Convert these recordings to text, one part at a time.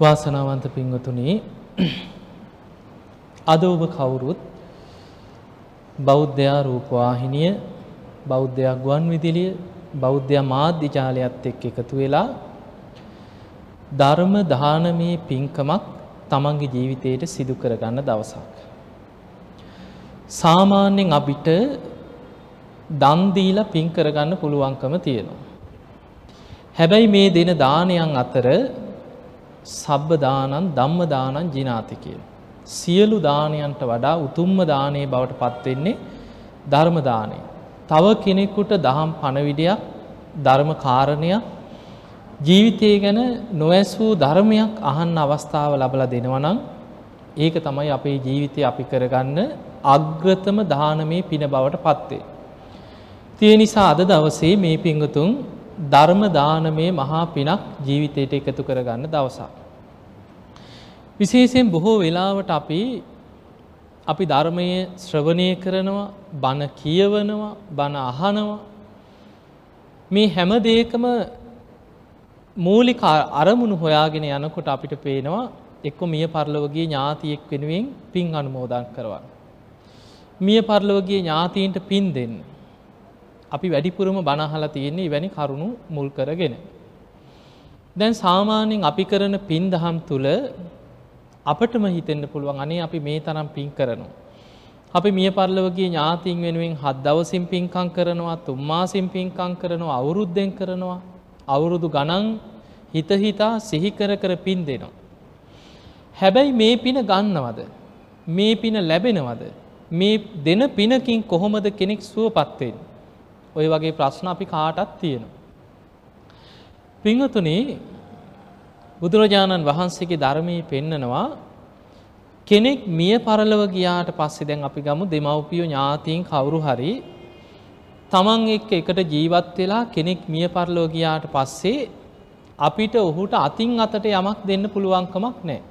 වාසනාවන්ත පින්වතුනි අද ඔබ කවුරුත් බෞද්ධයා රූපවාහිනිය බෞද්ධයා ගුවන් විදිලිය බෞද්ධයා මාධ්‍ය ජාලයත් එක්ක එකතු වෙලා ධර්ම දානමේ පින්කමක් තමන්ගේ ජීවිතයට සිදු කරගන්න දවසක්. සාමාන්‍යයෙන් අපිට දන් දීලා පින් කරගන්න පුළුවන්කම තියෙනවා. හැබැයි මේ දෙන දානයන් අතර සබ්බ දානං ධම්ම දානං ජිනාති කියන. සියලු දානයන්ට වඩා උතුම්ම දානයේ බවට පත් වෙන්නේ ධර්ම දානය. තව කෙනෙකුට දහම් පණවිඩයක් ධර්ම කාරණයක් ජීවිතය ගැන නොඇසූ ධර්මයක් අහන්න අවස්ථාව ලබලා දෙනවා නම් ඒක තමයි අපේ ජීවිතය අපි කරගන්න අග්‍රතම දානමේ පින බවට පත්වේ. තිය නිසා අද දවසේ මේ පිංගතුන් ධර්ම දානමේ මහා පිනක් ජීවිතයට එකතු කරගන්න දවසක්. විශේෂයෙන් බොහෝ වෙලාවට අපි අපි ධර්මය ශ්‍රවණය කරනවා බණ කියවනවා බණ අහනවා මේ හැම දෙයකම මූලික අරමුණු හොයාගෙන යනකොට අපිට පේනවා එක්ක මිය පරලොවගේ ඥාතියෙක් වෙනුවෙන් පින් අනුමෝදන් කරවන්න. මිය පරලොවගේ ඥාතීන්ට පින් දෙන්න. අපි වැඩිපුරම බණහලා තියෙන්නේ වැනි කරුණු මුල් කරගෙන. දැන් සාමාන්‍යයෙන් අපි කරන පින් දහම් තුළ අපටම හිතෙන්න පුළුවන් අනේ අපි මේ තරම් පින් කරනවා. අපි මිය පරලොවගේ ඥාතීන් වෙනුවෙන් හත් දවසින් පින්කම් කරනවා තුම්මාසින් පින්කම් කරනවා අවුරුද්දෙන් කරනවා අවුරුදු ගණන් හිත හිතා සිහි කර කර පින් දෙනවා. හැබැයි මේ පින ගන්නවද? මේ පින ලැබෙනවද? මේ දෙන පිනකින් කොහොමද කෙනෙක් සුවපත් වෙන්නේ? ওই වගේ ප්‍රශ්න අපි කාටත් තියෙනවා. පින්වතුනි බුදුරජාණන් වහන්සේගේ ධර්මයේ පෙන්නනවා කෙනෙක් මිය පරලව ගියාට පස්සේ දැන් අපි ගමු දෙමව්පියෝ ඥාතීන් කවුරු හරි තමන් එක්ක එකට ජීවත් වෙලා කෙනෙක් මිය පරලව ගියාට පස්සේ අපිට ඔහුට අතින් අතට යමක් දෙන්න පුළුවන්කමක් නැහැ.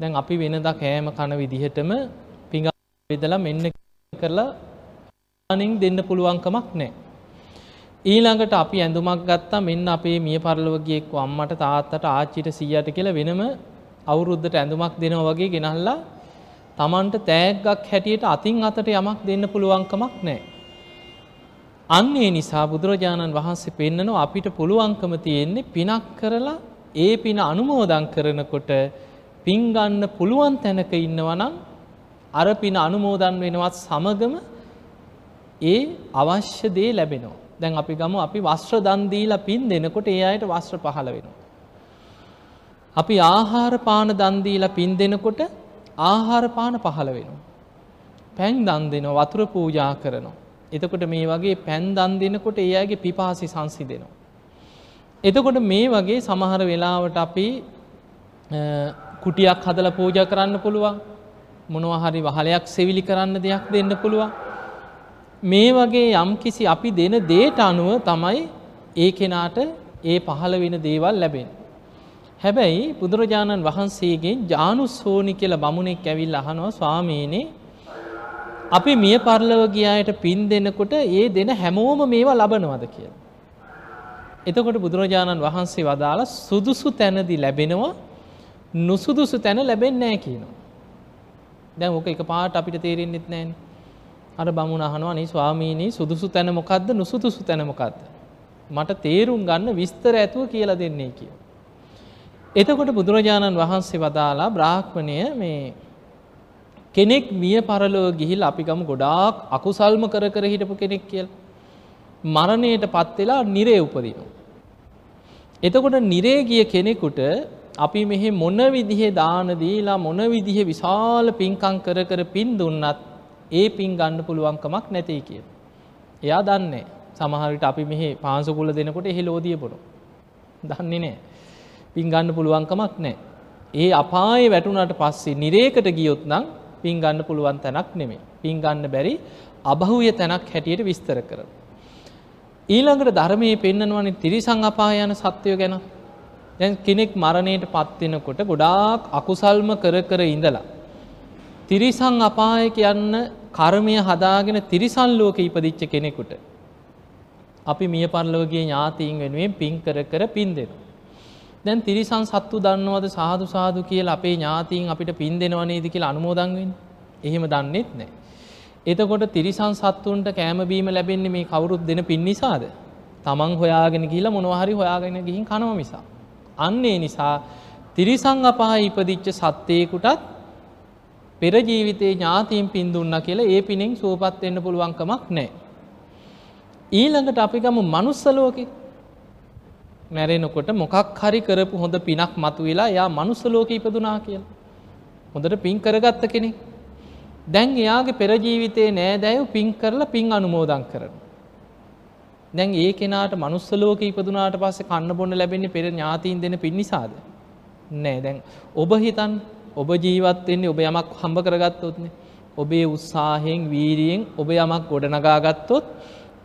දැන් අපි වෙනදා කෑම කන විදිහටම පිඟා බෙදලා මෙන්න කරලා අනින් දෙන්න පුළුවන්කමක් නැහැ. ඊළඟට අපි ඇඳුමක් ගත්තා මෙන්න අපේ මිය පරලොව ගියෙක් අම්මට තාත්තට ආච්චිට සීයට කියලා වෙනම අවුරුද්දට ඇඳුමක් දෙනවා වගේ ගෙනල්ලා Tamanට තෑග්ගක් හැටියට අතින් අතට යමක් දෙන්න පුළුවන්කමක් නැහැ. අන්න ඒ නිසා බුදුරජාණන් වහන්සේ පෙන්නනවා අපිට පුළුවන්කම තියෙන්නේ පිනක් කරලා ඒ පින අනුමෝදන් කරනකොට පින් ගන්න පුළුවන් තැනක ඉන්නවා නම් අර පින අනුමෝදන් වෙනවත් සමගම ඒ අවශ්‍ය දේ ලැබෙනවා. දැන් අපි ගමු අපි වස්ත්‍ර දන් දීලා පින් දෙනකොට ඒ අයට වස්ත්‍ර පහළ වෙනවා. අපි ආහාර පාන දන් දීලා පින් දෙනකොට ආහාර පාන පහළ වෙනවා. පැන් දන් දෙනවා වතුර පූජා කරනවා. එතකොට මේ වගේ පැන් දන් දෙනකොට ඒ අයගේ පිපාසි සංසිඳෙනවා. එතකොට මේ වගේ සමහර වෙලාවට අපි කුටියක් හදලා පූජා කරන්න පුළුවන්. මොනවා හරි වහලයක් සෙවිලි කරන්න දෙයක් දෙන්න පුළුවන්. මේ වගේ යම්කිසි අපි දෙන දේට අනුව තමයි ඒ කෙනාට ඒ පහළ වෙන දේවල් ලැබෙන. හැබැයි බුදුරජාණන් වහන්සේගෙන් ජානුස්සෝනි කියලා බමුණෙක් ඇවිල්ලා අහනවා ස්වාමීනි අපි මිය පරලව ගියායට පින් දෙනකොට ඒ දෙන හැමෝම මේවා ලබනවද කියලා. එතකොට බුදුරජාණන් වහන්සේ වදාළ සුදුසු තැනදී ලැබෙනවා නුසුදුසු තැන ලැබෙන්නේ නැහැ කියනවා. දැන් ඕක එකපාරට අපිට තේරෙන්නෙත් නැහැනේ. අර බමුණ අහනවා නේ ස්වාමීනි සුදුසු තැන මොකද්ද නුසුදුසු තැන මොකද්ද? මට තේරුම් ගන්න විස්තර ඇතුව කියලා දෙන්නේ කියලා. එතකොට බුදුරජාණන් වහන්සේ වදාලා බ්‍රාහ්මණය මේ කෙනෙක් මිය පරලොව ගිහිල් අපි ගමු ගොඩාක් අකුසල්ම කර කර හිටපු කෙනෙක් කියලා. මරණයට පත් වෙලා නිරේ උපදිනවා. එතකොට නිරේ ගිය කෙනෙකුට අපි මෙහි මොන විදිහේ දාන දීලා මොන විදිහේ විශාල පින්කම් කර කර පින් දුන්නත් ඒ පින් ගන්න පුළුවන්කමක් නැtei කිය. එයා දන්නේ සමහර විට අපි මෙහි පාංශුකුල දෙනකොට එහි ලෝදිය බොනවා. දන්නේ නැහැ. පින් ගන්න පුළුවන්කමක් නැහැ. ඒ අපායේ වැටුණාට පස්සේ නිරේකට ගියොත් නම් පින් ගන්න පුළුවන් තැනක් නෙමෙයි. පින් ගන්න බැරි අභව්‍ය තැනක් හැටියට විස්තර කරනවා. ඊළඟට ධර්මයේ පෙන්නනවනේ තිරිසං අපාය යන සත්වය ගැන. දැන් කෙනෙක් මරණයට පත් වෙනකොට ගොඩාක් අකුසල්ම කර කර ඉඳලා තිරිසං අපාය කියන්න කර්මය හදාගෙන තිරිසන් ලෝකෙ ඉපදිච්ච කෙනෙකුට අපි මිය පරලොවගේ ඥාතීන් වෙනුවෙන් පින් කර කර පින් දෙනවා. දැන් තිරිසන් සත්තු දන්නවද සාදු සාදු කියලා අපේ ඥාතීන් අපිට පින් දෙනව නේද කියලා අනුමෝදන් වෙන්නේ? එහෙම දන්නෙත් නැහැ. එතකොට තිරිසන් සත්තුන්ට කෑම බීම ලැබෙන්නේ මේ කවුරුත් දෙන පින් නිසාද? තමන් හොයාගෙන ගිහිල්ලා මොනවා හරි හොයාගෙන ගිහින් කනවා මිසා. අන්න ඒ නිසා තිරිසං අපායේ ඉපදිච්ච සත්වේකුටත් පෙර ජීවිතේ ඥාතීන් පින් දුන්නා කියලා ඒ පිනෙන් සුවපත් වෙන්න පුළුවන් කමක් නැහැ. ඊළඟට අපි ගමු manuss ලෝකේ මැරෙනකොට මොකක් හරි කරපු හොඳ පිනක් මතුවෙලා එයා manuss ලෝකේ ඉපදුනා කියලා. හොඳට පින් කරගත්ත කෙනෙක්. දැන් එයාගේ පෙර ජීවිතේ නෑදෑයෝ පින් කරලා පින් අනුමෝදන් කරනවා. දැන් ඒ කෙනාට manuss ලෝකේ ඉපදුනාට පස්සේ කන්න බොන්න ලැබෙන්නේ පෙර ඥාතීන් දෙන පින් නිසාද? නෑ. දැන් ඔබ හිතන්න ඔබ ජීවත් වෙන්නේ ඔබ යමක් හම්බ කරගත්තොත්නේ. ඔබේ උත්සාහයෙන් වීරියෙන් ඔබ යමක් ගොඩනගා ගත්තොත්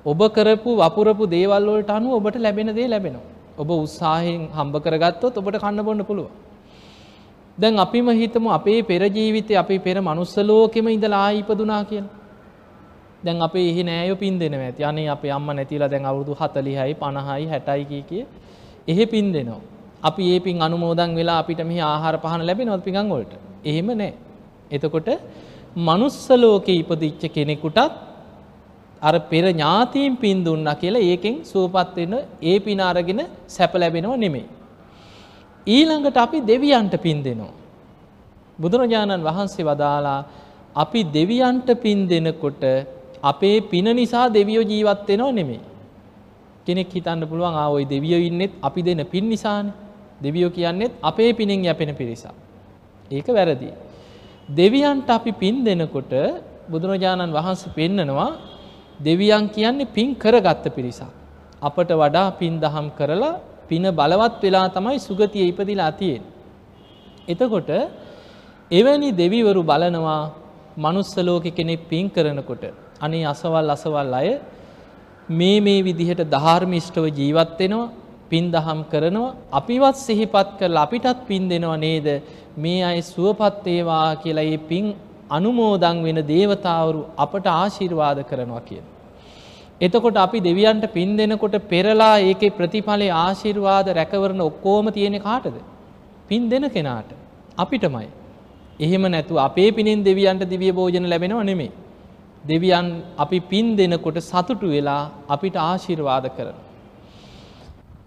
ඔබ කරපු වපුරපු දේවල් වලට අනුව ඔබට ලැබෙන දේ ලැබෙනවා. ඔබ උත්සාහයෙන් හම්බ කරගත්තොත් ඔබට කන්න බොන්න පුළුවන්. දැන් අපිම හිතමු අපේ පෙර ජීවිතේ අපි පෙර manuss ලෝකෙම ඉඳලා ආයි ඉපදුනා කියලා. දැන් අපේ එහි නෑයෝ පින් දෙනවා ඇති. අනේ අපේ අම්මා නැතිලා දැන් අවුරුදු 40යි 50යි 60යි කී කිය. එහෙ පින් දෙනවා. අපි ඒ පින් අනුමෝදන් වෙලා අපිට මෙහි ආහාර පහන ලැබෙනවද පිඟන් වලට? එහෙම නෑ. එතකොට manuss ලෝකේ ඉපදිච්ච කෙනෙකුටත් අර පෙර ඥාතීන් පින් දුන්නා කියලා ඒකෙන් සුවපත් වෙන ඒ පින අරගෙන සැප ලැබෙනව නෙමෙයි. ඊළඟට අපි දෙවියන්ට පින් දෙනවා. බුදුරජාණන් වහන්සේ වදාලා අපි දෙවියන්ට පින් දෙනකොට අපේ පින නිසා දෙවියෝ ජීවත් වෙනව නෙමෙයි. කෙනෙක් හිතන්න පුළුවන් ආ ওই දෙවියෝ ඉන්නෙත් අපි දෙන පින් නිසානේ. දෙවියෝ කියන්නේත් අපේ පිනෙන් යැපෙන පිරිසක්. ඒක වැරදි. දෙවියන්ට අපි පින් දෙනකොට බුදුරජාණන් වහන්සේ පෙන්නනවා දෙවියන් කියන්නේ පින් කරගත්ත පිරිසක්. අපට වඩා පින් දහම් කරලා පින බලවත් වෙලා තමයි සුගතිය ඉපදිලා තියෙන්නේ. එතකොට එවැනි දෙවිවරු බලනවා manuss ලෝකෙ කෙනෙක් පින් කරනකොට අනේ අසවල් අසවල් අය මේ මේ විදිහට ධාර්මිෂ්ඨව ජීවත් වෙනවා පින් දහම් කරනවා අපිවත් සිහිපත් කරලා අපිටත් පින් දෙනවා නේද මේ අය සුවපත් වේවා කියලා මේ පින් අනුමෝදන් වෙන දේවතාවරු අපට ආශිර්වාද කරනවා කියන. එතකොට අපි දෙවියන්ට පින් දෙනකොට පෙරලා ඒකේ ප්‍රතිඵලයේ ආශිර්වාද රැකවරණ ඔක්කොම තියෙන කාටද? පින් දෙන කෙනාට. අපිටමයි. එහෙම නැතුව අපේ පිනෙන් දෙවියන්ට දිව්‍ය භෝජන ලැබෙනව නෙමෙයි. දෙවියන් අපි පින් දෙනකොට සතුටු වෙලා අපිට ආශිර්වාද කරනවා.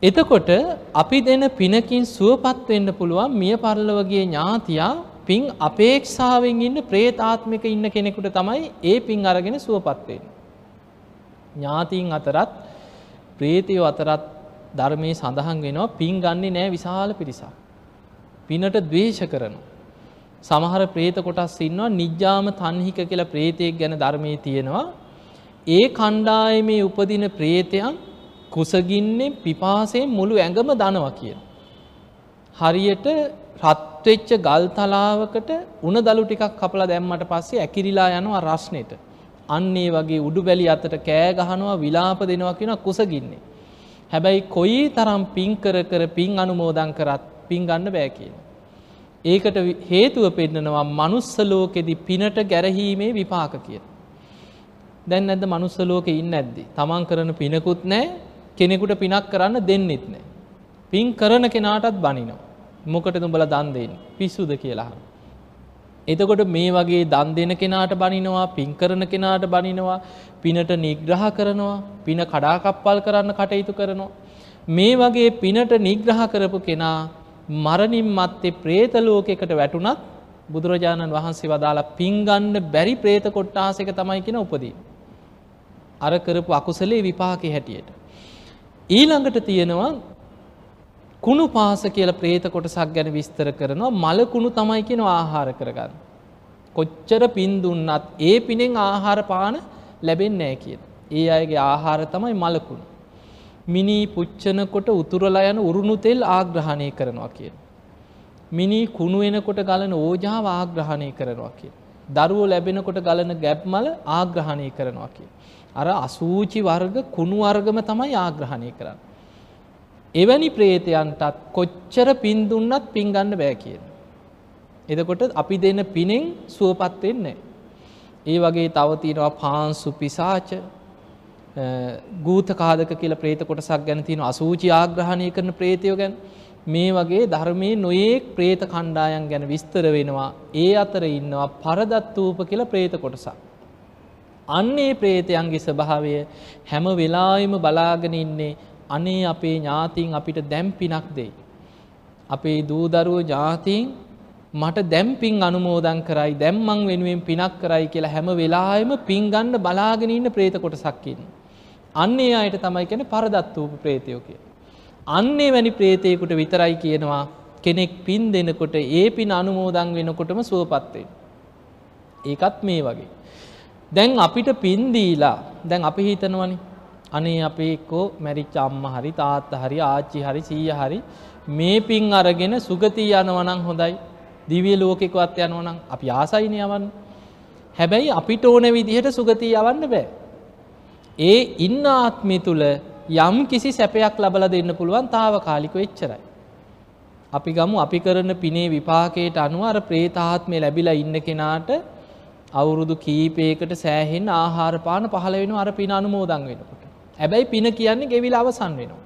එතකොට අපි දෙන පිනකින් සුවපත් වෙන්න පුළුවන් මිය පරලොවගේ ඥාතියා පින් අපේක්ෂාවෙන් ඉන්න ප්‍රේතාත්මික ඉන්න කෙනෙකුට තමයි ඒ පින් අරගෙන සුවපත් වෙන්නේ. ඥාතීන් අතරත් ප්‍රේතයෝ අතරත් ධර්මයේ සඳහන් වෙනවා පින් ගන්නේ නෑ විශාල පිරිසක්. පිනට ද්වේෂ කරනවා. සමහර ප්‍රේත කොටස් ඉන්නවා නිජ්ජාම තන්හික කියලා ප්‍රේතයෙක් ගැන ධර්මයේ තියෙනවා. ඒ කණ්ඩායමේ උපදින ප්‍රේතයන් කුසගින්නේ පිපාසයෙන් මුළු ඇඟම දනවා කියන. හරියට රත්වෙච්ච ගල් තලාවකට උණ දළු ටිකක් කපලා දැම්මට පස්සේ ඇකිරිලා යනවා රස්නෙට. අන්නේ වගේ උඩු බැලි අතට කෑ ගහනවා විලාප දෙනවා කියන කුසගින්නේ. හැබැයි කොයි තරම් පින් කර කර පින් අනුමෝදන් කරත් පින් ගන්න බෑ කියන. ඒකට හේතුව පෙන්නනවා manuss ලෝකෙදි පිනට ගැරහීමේ විපාක කියන. දැන් නැද්ද manuss ලෝකේ ඉන්නේ නැද්දි? තමන් කරන පිනකුත් නැහැ කෙනෙකුට පිනක් කරන්න දෙන්නෙත් නෑ. පින් කරන කෙනාටත් බනිනවා. මොකට තුඹල දන් දෙන්න පිස්සුද කියලා. එතකොට මේ වගේ දන් දෙන කෙනාට බනිනවා පින් කරන කෙනාට බනිනවා පිනට නිග්‍රහ කරනවා පින කඩාකප්පල් කරන්න කටයුතු කරනවා. මේ වගේ පිනට නිග්‍රහ කරපු කෙනා මරණින් මත්තේ ප්‍රේතලෝකෙකට වැටුනත් බුදුරජාණන් වහන්සේ වදාලා පින්ගන්න බැරි ප්‍රේත කොට්ටාසක තමයිකෙන උපදී. අර කරපු අකුසලේ විපාකි හැටියට. ඊළඟට තියෙනවා කුණු පාස කියල ප්‍රේත කොටසක් ගැන විස්තර කරනවා මල කුණු තමයි කියෙන ආහාර කරගන්න. කොච්චර පින් දුන්නත් ඒ පිනෙන් ආහාර පාන ලැබෙන් නෑ කියන. ඒ අයගේ ආහාර තමයි මලකුණු. මිනි පුච්චනකොට උතුරලා යන උරුණු තෙල් ආග්‍රහණය කරනවා කියන. මිනි කුණු එනකොට ගලන ඕජාව ආග්‍රහණය කරනවා කිය. දරුවෝ ලැබෙනකොට ගලන ගැබ්මල ආග්‍රහණය කරනවා කිය. අර අසූචි වර්ග කුණු වර්ගම තමයි ආග්‍රහණය කරන්න. එවැනි ප්‍රේතයන්ටත් කොච්චර පින් දුන්නත් පින් ගන්න බෑ කියන. එතකොට අපි දෙන පිනෙන් සුවපත් වෙන්නේ. ඒ වගේ තව තියෙනවා පාංසු පිසාච ගූත කාදක කියලා ප්‍රේත කොටසක් ගැන තියෙන අසූචි ආග්‍රහණය කරන ප්‍රේතයෝ ගැන මේ වගේ ධර්මයේ නොයෙක් ප්‍රේත කණ්ඩායම් ගැන විස්තර වෙනවා. ඒ අතර ඉන්නවා පරදත්තූප කියලා ප්‍රේත කොටසක්. අන්නේ ප්‍රේතයන්ගේ ස්වභාවය හැම වෙලාවෙම බලාගෙන ඉන්නේ අනේ අපේ ඥාතීන් අපිට දැන් පිනක් දෙයි. අපේ දූ දරුවෝ ඥාතීන් මට දැන් පින් අනුමෝදන් කරයි දැන් මං වෙනුවෙන් පිනක් කරයි කියලා හැම වෙලාවෙම පින් ගන්න බලාගෙන ඉන්න ප්‍රේත කොටසක් ඉන්නවා. අන්නේ අයට තමයි කියන්නේ පරදත්තූප ප්‍රේතයෝ කියලා. අන්නේ වැනි ප්‍රේතයෙකුට විතරයි කියනවා කෙනෙක් පින් දෙනකොට ඒ පින් අනුමෝදන් වෙනකොටම සුවපත් වෙන්න. ඒකත් මේ වගේ. දැන් අපිට පින්දීලා දැන් අපි හිතනවනි. අනේ අපේ එක්කෝ මැරිච් අම්ම හරි තාත්ත හරි ආච්චි හරි සීය හරි මේ පින් අරගෙන සුගතිී යනවනං හොඳයි. දිවිය ලෝකෙකවත් යනවනම් අපි ආසයිනයවන්න හැබැයි අපිට ඕන විදිහට සුගතිී යවන්න බෑ. ඒ ඉන්න ආත්මි තුළ යම් කිසි සැපයක් ලබල දෙන්න පුළුවන් තාව කාලික වෙච්චරයි අපි ගමු අපි කරන පිනේ විපාකයට අනුව අර ප්‍රේතාත්මය ලැබිලා ඉන්න කෙනාට අවුරුදු කීපයකට සෑහෙන ආහාර පාන පහළ වෙනවා අර පින අනුමෝදන් වෙනකොට. හැබැයි පින කියන්නේ ගෙවිලා අවසන් වෙනවා.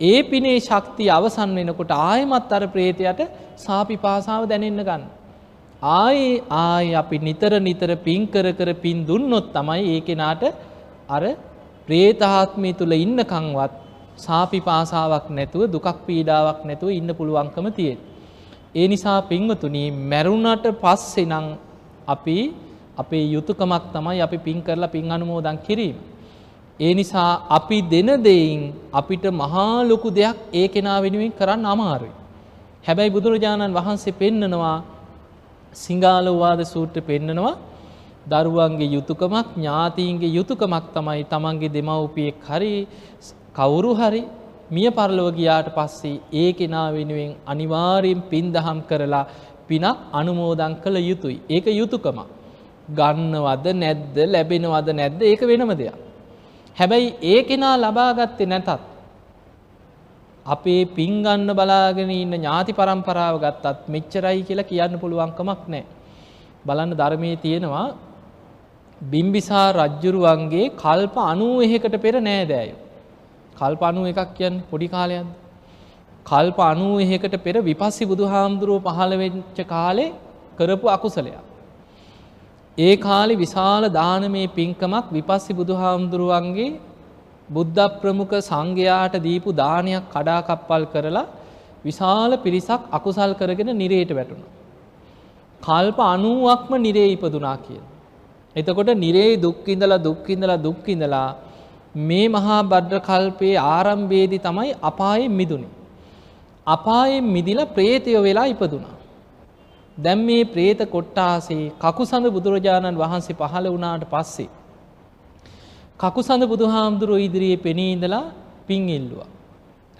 ඒ පිනේ ශක්තිය අවසන් වෙනකොට ආයෙමත් අර ප්‍රේතයට සාපිපාසාව දැනෙන්න ගන්න. ආයේ ආයේ අපි නිතර නිතර පින් කර කර පින් දුන්නොත් තමයි ඒ කෙනාට අර ප්‍රේතාත්මය තුල ඉන්නකන්වත් සාපිපාසාවක් නැතුව දුකක් පීඩාවක් නැතුව ඉන්න පුළුවන්කම තියෙන. ඒ නිසා පින්වතුනි මැරුණට පස්සේ නම් අපි අපේ යුතුයකමක් තමයි අපි පින් කරලා පින් අනුමෝදන් කිරීම. ඒ නිසා අපි දෙන දෙයින් අපිට මහා ලොකු දෙයක් ඒ කෙනා වෙනුවෙන් කරන්න අමාරුයි. හැබැයි බුදුරජාණන් වහන්සේ පෙන්නනවා සිංහාලෝවාද සූත්‍ර පෙන්නනවා දරුවන්ගේ යුතුයකමක් ඥාතීන්ගේ යුතුයකමක් තමයි තමන්ගේ දෙමව්පියෙක් හරි කවුරු හරි මිය පරලොව ගියාට පස්සේ ඒ කෙනා වෙනුවෙන් අනිවාර්යෙන් පින් දහම් කරලා පිනක් අනුමෝදන් කළ යුතුයි. ඒක යුතුයකමක්. ගන්නවද නැද්ද ලැබෙනවද නැද්ද ඒක වෙනම දෙයක්. හැබැයි ඒ කෙනා ලබාගත්තේ නැතත් අපේ පින් ගන්න බලාගෙන ඉන්න ඥාති પરම්පරාව ගත්තත් මෙච්චරයි කියලා කියන්න පුළුවන්කමක් නැහැ. බලන්න ධර්මයේ තියෙනවා බිම්බිසා රජ්ජුරුවන්ගේ කල්ප 91කට පෙර නෑදෑයෝ. කල්ප 91ක් කියන්නේ පොඩි කාලයක්ද? කල්ප 91කට පෙර විපස්සී බුදුහාමුදුරුව පහළ වෙච්ච කාලේ කරපු අකුසලයක්. ඒ කාලේ විශාල දානමය පින්කමක් විපස්සී බුදුහාමුදුරුවන්ගේ බුද්ධ ප්‍රමුඛ සංඝයාට දීපු දානයක් කඩාකප්පල් කරලා විශාල පිරිසක් අකුසල් කරගෙන නිරේට වැටුණා. කල්ප 90ක්ම නිරේ ඉපදුනා කියලා. එතකොට නිරේ දුක් විඳලා දුක් විඳලා දුක් විඳලා මේ මහා භද්‍ර කල්පයේ ආරම්භයේදී තමයි අපායෙන් මිදුනේ. අපායෙන් මිදිලා ප්‍රේතය වෙලා ඉපදුනා. දැන් මේ ප්‍රේත කොට්ටාසේ කකුසඳ බුදුරජාණන් වහන්සේ පහළ වුණාට පස්සේ කකුසඳ බුදුහාමුදුරුවෝ ඉදිරියේ පෙනී ඉඳලා පින් ඉල්ලුවා.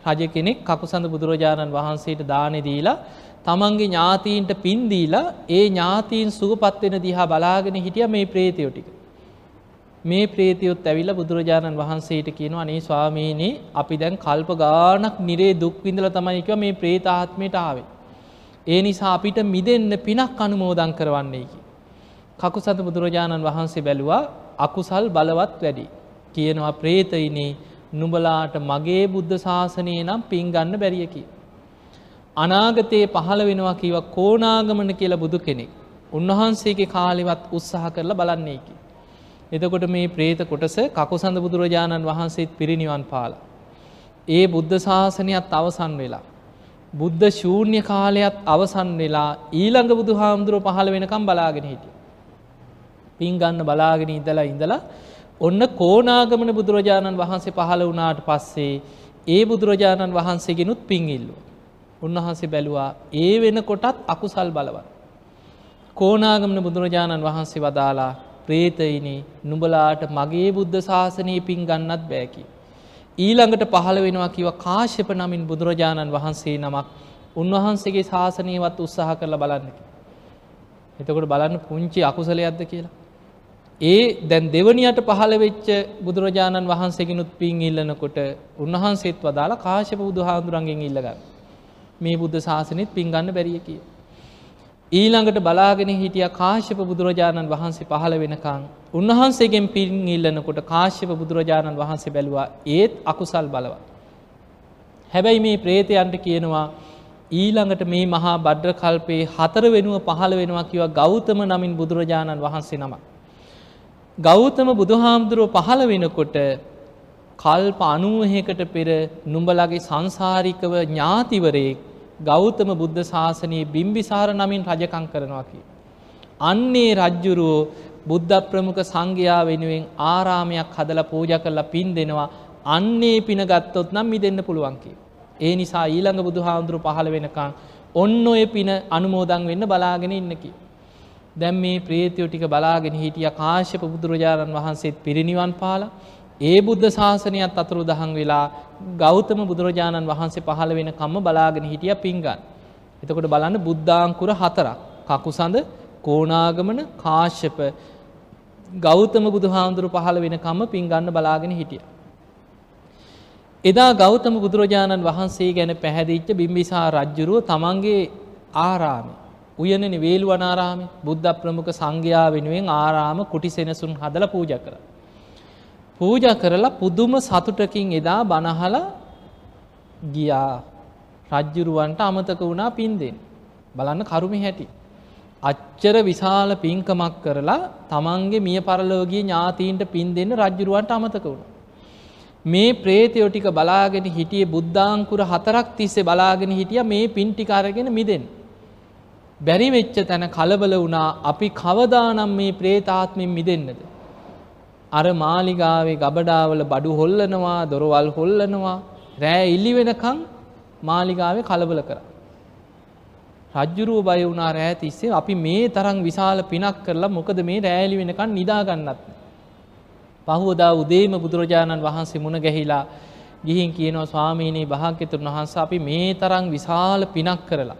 රජ කෙනෙක් කකුසඳ බුදුරජාණන් වහන්සේට දානෙ දීලා තමන්ගේ ඥාතීන්ට පින් දීලා ඒ ඥාතීන් සුවපත් වෙන දිහා බලාගෙන හිටියා මේ ප්‍රේතයෝ ටික. මේ ප්‍රේතයොත් ඇවිල්ලා බුදුරජාණන් වහන්සේට කියනවා අනේ ස්වාමීනි අපි දැන් කල්ප ගාණක් නිරේ දුක් විඳලා තමයි කිව්වා මේ ප්‍රේත ආත්මයට ආවේ. ඒ නිසා අපිට මිදෙන්න පිනක් අනුමෝදන් කරවන්නේ කි. කකුසඳ බුදුරජාණන් වහන්සේ බැලුවා අකුසල් බලවත් වැඩි. කියනවා ප්‍රේතයිනේ නුඹලාට මගේ බුද්ධ ශාසනය නම් පින් ගන්න බැරිය කිය. අනාගතයේ පහළ වෙනවා කිව කෝනාගමන කියලා බුදු කෙනෙක්. උන්වහන්සේගේ කාලෙවත් උත්සාහ කරලා බලන්නේ කි. එතකොට මේ ප්‍රේත කොටස කකුසඳ බුදුරජාණන් වහන්සේත් පිරිනිවන් පාලා. ඒ බුද්ධ ශාසනයත් අවසන් වෙලා. බුද්ධ ශූන්‍ය කාලයත් අවසන් වෙලා ඊළඟ බුදු හාමුදුරුව පහළ වෙනකම් බලාගෙන හිටිය. පින් ගන්න බලාගෙන ඉඳලා ඉඳලා ඔන්න කෝනාගමන බුදුරජාණන් වහන්සේ පහළ වුණාට පස්සේ ඒ බුදුරජාණන් වහන්සේගෙනුත් පින් ඉල්ලුව. උන්වහන්සේ බැලුවා ඒ වෙන කොටත් අකුසල් බලවත්. කෝනාගමන බුදුරජාණන් වහන්සේ වදාලා ප්‍රේතයිනි නුඹලාට මගේ බුද්ධ ශාසනය පින් ගන්නත් බෑකි. ඊළඟට පහළ වෙනවා කිව කාශ්‍යප නමින් බුදුරජාණන් වහන්සේ නමක් උන්වහන්සේගේ ශාසනයවත් උත්සාහ කරලා බලන්නකි. එතකොට බලන්න පුංචි අකුසලයක්ද කියලා. ඒ දැන් දෙවනියට පහළ වෙච්ච බුදුරජාණන් වහන්සේගෙනුත් පින් ඉල්ලනකොට උන්වහන්සේත් වදාලා කාශ්‍යප බුදුහාඳුරන්ගෙන් ඉල්ලගන්න. මේ බුද්ධ ශාසනෙත් පින් ගන්න බැරිය කිය. ඊළඟට බලාගෙන හිටිය කාශ්‍යප බුදුරජාණන් වහන්සේ පහළ වෙනකං උන්වහන්සේගෙන් පින් ඉල්ලනකොට කාශ්‍යප බුදුරජාණන් වහන්සේ බැලුවා ඒත් අකුසල් බලවත්. හැබැයි මේ ප්‍රේතයන්ට කියනවා ඊළඟට මේ මහා බද්්‍ර කල්පයේ හතර වෙනුව පහළ වෙනවා කිව ගෞතම නමින් බුදුරජාණන් වහන්සේ නමක්. ගෞතම බුදුහාමුදුරුව පහළ වෙනකොට කල්ප අනුවහකට පෙර නුඹලගේ සංසාරිකව ඥාතිවරයෙක් ගෞතම බුද්ධ ශාසනයේ බිම්බිසාර නමින් රජකං කරනවා කිය. අන්නේ රජ්ජුරුවෝ බුද්ධ ප්‍රමුඛ සංඝයා වෙනුවෙන් ආරාමයක් හදලා පූජා කරලා පින් දෙනවා අන්නේ පින ගත්තොත් නම් මිදෙන්න පුළුවන් කිය. ඒ නිසා ඊළඟ බුදුහාමුදුරු පහළ වෙනකං ඔන්න ඔය පින අනුමෝදන් වෙන්න බලාගෙන ඉන්නකි. දැම් මේ ප්‍රේතියෝ ටික බලාගෙන හිටිය කාශ්‍යප බුදුරජාණන් වහන්සේත් පිරිනිවන් පාලා ඒ බුද්ධ ශාසනයත් අතුරු දහන් වෙලා ගෞතම බුදුරජාණන් වහන්සේ පහළ වෙන කම්ම බලාගෙන හිටිය පින්ගන්න. එතකොට බලන්න බුද්ධාංකුර හතරක් කකුසඳ කෝනාගමන කාශ්‍යප ගෞතම බුදුහාමුදුරු පහළ වෙන කම්ම පින්ගන්න බලාගෙන හිටිය. එදා ගෞතම බුදුරජාණන් වහන්සේ ගැන පැහැදිච්ච බිම්බිසා රජ්ජුරුව තමන්ගේ ආරාමි. උයනනි වේලු වනාරාමි බුද්ධ ප්‍රමුඛ සංඝයා වෙනුවෙන් ආරාම කුටි සෙනසුන් හදල පූජ කර. පූජ කරලා පුදුම සතුටකින් එදා බනහල ගියා රජ්ජුරුවන්ට අමතක වුණා පින්දෙන්. බලන්න කරුමි හැටි. අච්චර විශාල පින්කමක් කරලා තමන්ගේ මිය පරලෝගී ඥාතීන්ට පින් දෙන්න රජ්ජුරුවන්ට අමතක වුණ. මේ ප්‍රේතයෝ ටික බලාගෙන හිටිය බුද්ධාංකුර හතරක් තිස්සේ බලාගෙන හිටිය මේ පින්ටිකාරගෙන මිදෙන්. බැරි වෙච්ච තැන කලබල වුණා අපි කවදානම් මේ ප්‍රේතාත්මින් මිදෙන්නද. අර මාලිගාවේ ගබඩාවල බඩු හොල්ලනවා දොරවල් හොල්ලනවා රෑ ඉල්ලි වෙනකං මාලිගාවේ කලබල කර. රජ්ජුරුව බය වුණා රෑ තිස්සේ අපි මේ තරං විශාල පිනක් කරලා මොකද මේ රෑලි වෙනකන් නිදාගන්නත්. පහුවදා උදේම බුදුරජාණන් වහන්සේ මුණ ගැහිලා ගිහින් කියනවා ස්වාමීනී භාග්‍යතුන් වහන්ස අපි මේ තරං විශාල පිනක් කරලා.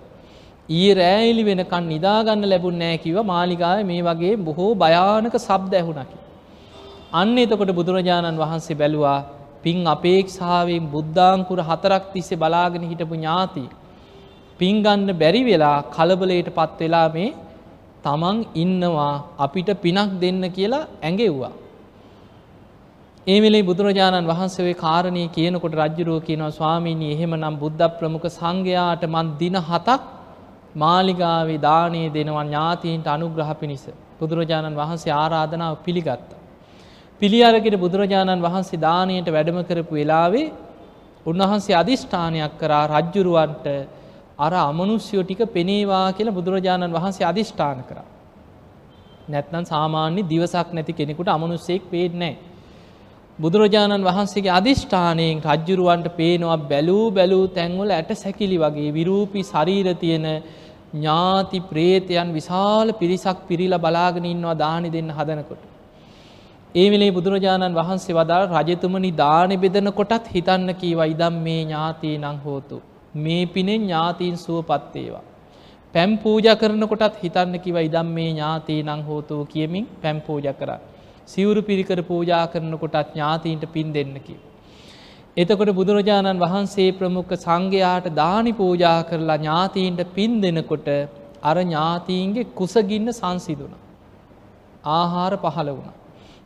ඊ රෑයිලි වෙනකන් නිදාගන්න ලැබුන් නෑ කිව මාලිකාව මේ වගේ බොහෝ භයානක සබ්ද ඇහුණකි. අන්න එතකොට බුදුරජාණන් වහන්සේ බැලුවා පින් අපේක්ෂාවෙන් බුද්ධාංකුර හතරක් තිස්සේ බලාගෙන හිටපු ඥාති. පින්ගන්න බැරි වෙලා කලබලයට පත් වෙලා මේ තමන් ඉන්නවා අපිට පිනක් දෙන්න කියලා ඇඟෙව්වා. ඒ වෙලේ බුදුරජාණන් වහන්සේ කාරණය කියනකොට රජ්ජුරුව කියනවා ස්වාමීණී එහෙම නම් බුද්ධ ප්‍රමුඛ සංඝයාට මන් දින හතක් මාලිගාවේ දානයේ දෙනවා ඥාතීන්ට අනුග්‍රහ පිණිස බුදුරජාණන් වහන්සේ ආරාධනාව පිළිගත්ත. පිළිඅරගෙන බුදුරජාණන් වහන්සේ දානයට වැඩම කරපු වෙලාවේ උන්වහන්සේ අධිෂ්ඨානයක් කරා රජ්ජුරුවන්ට අර අමනුස්්‍යයෝ ටික පෙනේවා කියලා බුදුරජාණන් වහන්සේ අධිෂ්ඨාන කරා. නැත්නම් සාමාන්‍ය දිවසක් නැති කෙනෙකුට අමනුස්සෙක් පේනෑ. බුදුරජාණන් වහන්සේගේ අධිෂ්ඨානයෙන් රජ්ජුරුවන්ට පේනවා බැලූ බැලූ තැන්වල ඇට සැකිලි වගේ විරූපි ශරීර තියෙන ඥාති ප්‍රේතයන් විශාල පිරිසක් පිරිල බලාගෙන ඉන්නවා දානි දෙන්න හදනකොට. ඒ වෙලේ බුදුරජාණන් වහන්සේ වදාළ රජතුමනි දානෙ බෙදන කොටත් හිතන්න කීවා ඉදම් මේ ඥාතී නං හෝතු. මේ පිනෙන් ඥාතීන් සුවපත්තේවා. පැම් පූජ කරනකොටත් හිතන්න කිව ඉදම් මේ ඥාතී නං හෝතුව කියමින් පැම් පූජ කරන්න. සිවුරු පිරිකර පූජා කරනකොටත් ඥාතීන්ට පින් දෙන්නකි. එතකොට බුදුරජාණන් වහන්සේ ප්‍රමුඛ සංඝයාට දානි පූජා කරලා ඥාතීන්ට පින් දෙනකොට අර ඥාතීන්ගේ කුසගින්න සංසිදුන. ආහාර පහළ වුණ.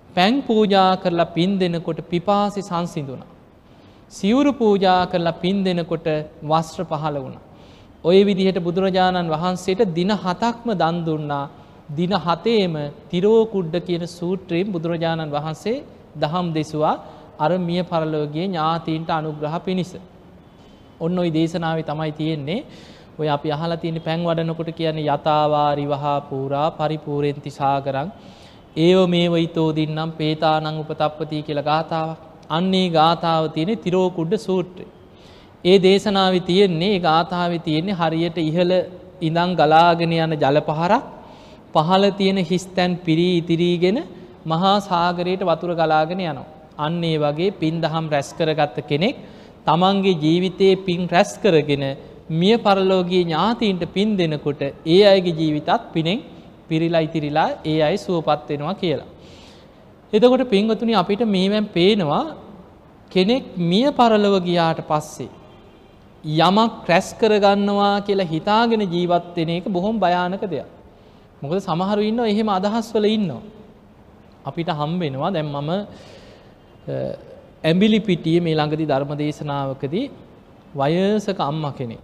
පැන් පූජා කරලා පින් දෙනකොට පිපාසි සංසිදුන. සිවුරු පූජා කරලා පින් දෙනකොට වස්ත්‍ර පහළ වුණ. ඔය විදිහට බුදුරජාණන් වහන්සේට දින හතක්ම දන්දුන්නා දින හතේම තිරෝකුඩ්ඩ කියන සූත්‍රයෙන් බුදුරජාණන් වහන්සේ දහම් දෙසවා අර මිය පරලෝගේ ඥාතීන්ට අනුග්‍රහ පිණිස. ඔන්න ඔයි දේශනාව තමයි තියෙන්නේ ඔය අපි අහලා තියෙන පැන් වඩනකොට කියන්නේ යථවාරි වහා පූරා පරිපූරෙන්ති සාගරං ඒව මේ වයිතෝ දින්නම් පේතානං උපතප්පති කියලා ගාථාවක්. අන්නේ ගාථාව තියෙන තිරෝකුඩ්ඩ සූත්‍රය. ඒ දේශනාව තියෙන්නේ ගාථාව තියෙන්නේ හරියට ඉහළ ඉඳං ගලාගෙන යන ජල පහරක් පහල තියෙන හිස්තැන් පිරී ඉතිරීගෙන මහා සාගරයට වතුර ගලාගෙන යනවා. අන්නේ වගේ පින් දහම් රැස් කරගත්ත කෙනෙක් තමන්ගේ ජීවිතයේ පින් රැස් කරගෙන මිය පරලෝගී ඥාතීන්ට පින් දෙනකොට ඒ අයගේ ජීවිතත් පිනෙන් පිරිලා ඉතිරිලා ඒ අයි සුවපත් වෙනවා කියලා. එතකොට පින්වතුනි අපිට මේවැන් පේනවා කෙනෙක් මිය පරලව ගියාට පස්සේ. යමක් රැස් කරගන්නවා කියලා හිතාගෙන ජීවත්වෙන එක බොහොම භයානක දෙයක්. මොකද සමහරු ඉන්න එහෙම අදහස් වල ඉන්නවා. අපිට හම්බෙනවා දැම් මම ඇම්බිලි පිටිය මේ ළඟදි ධර්ම දේශනාවකදී වයසක අම්ම කෙනෙ.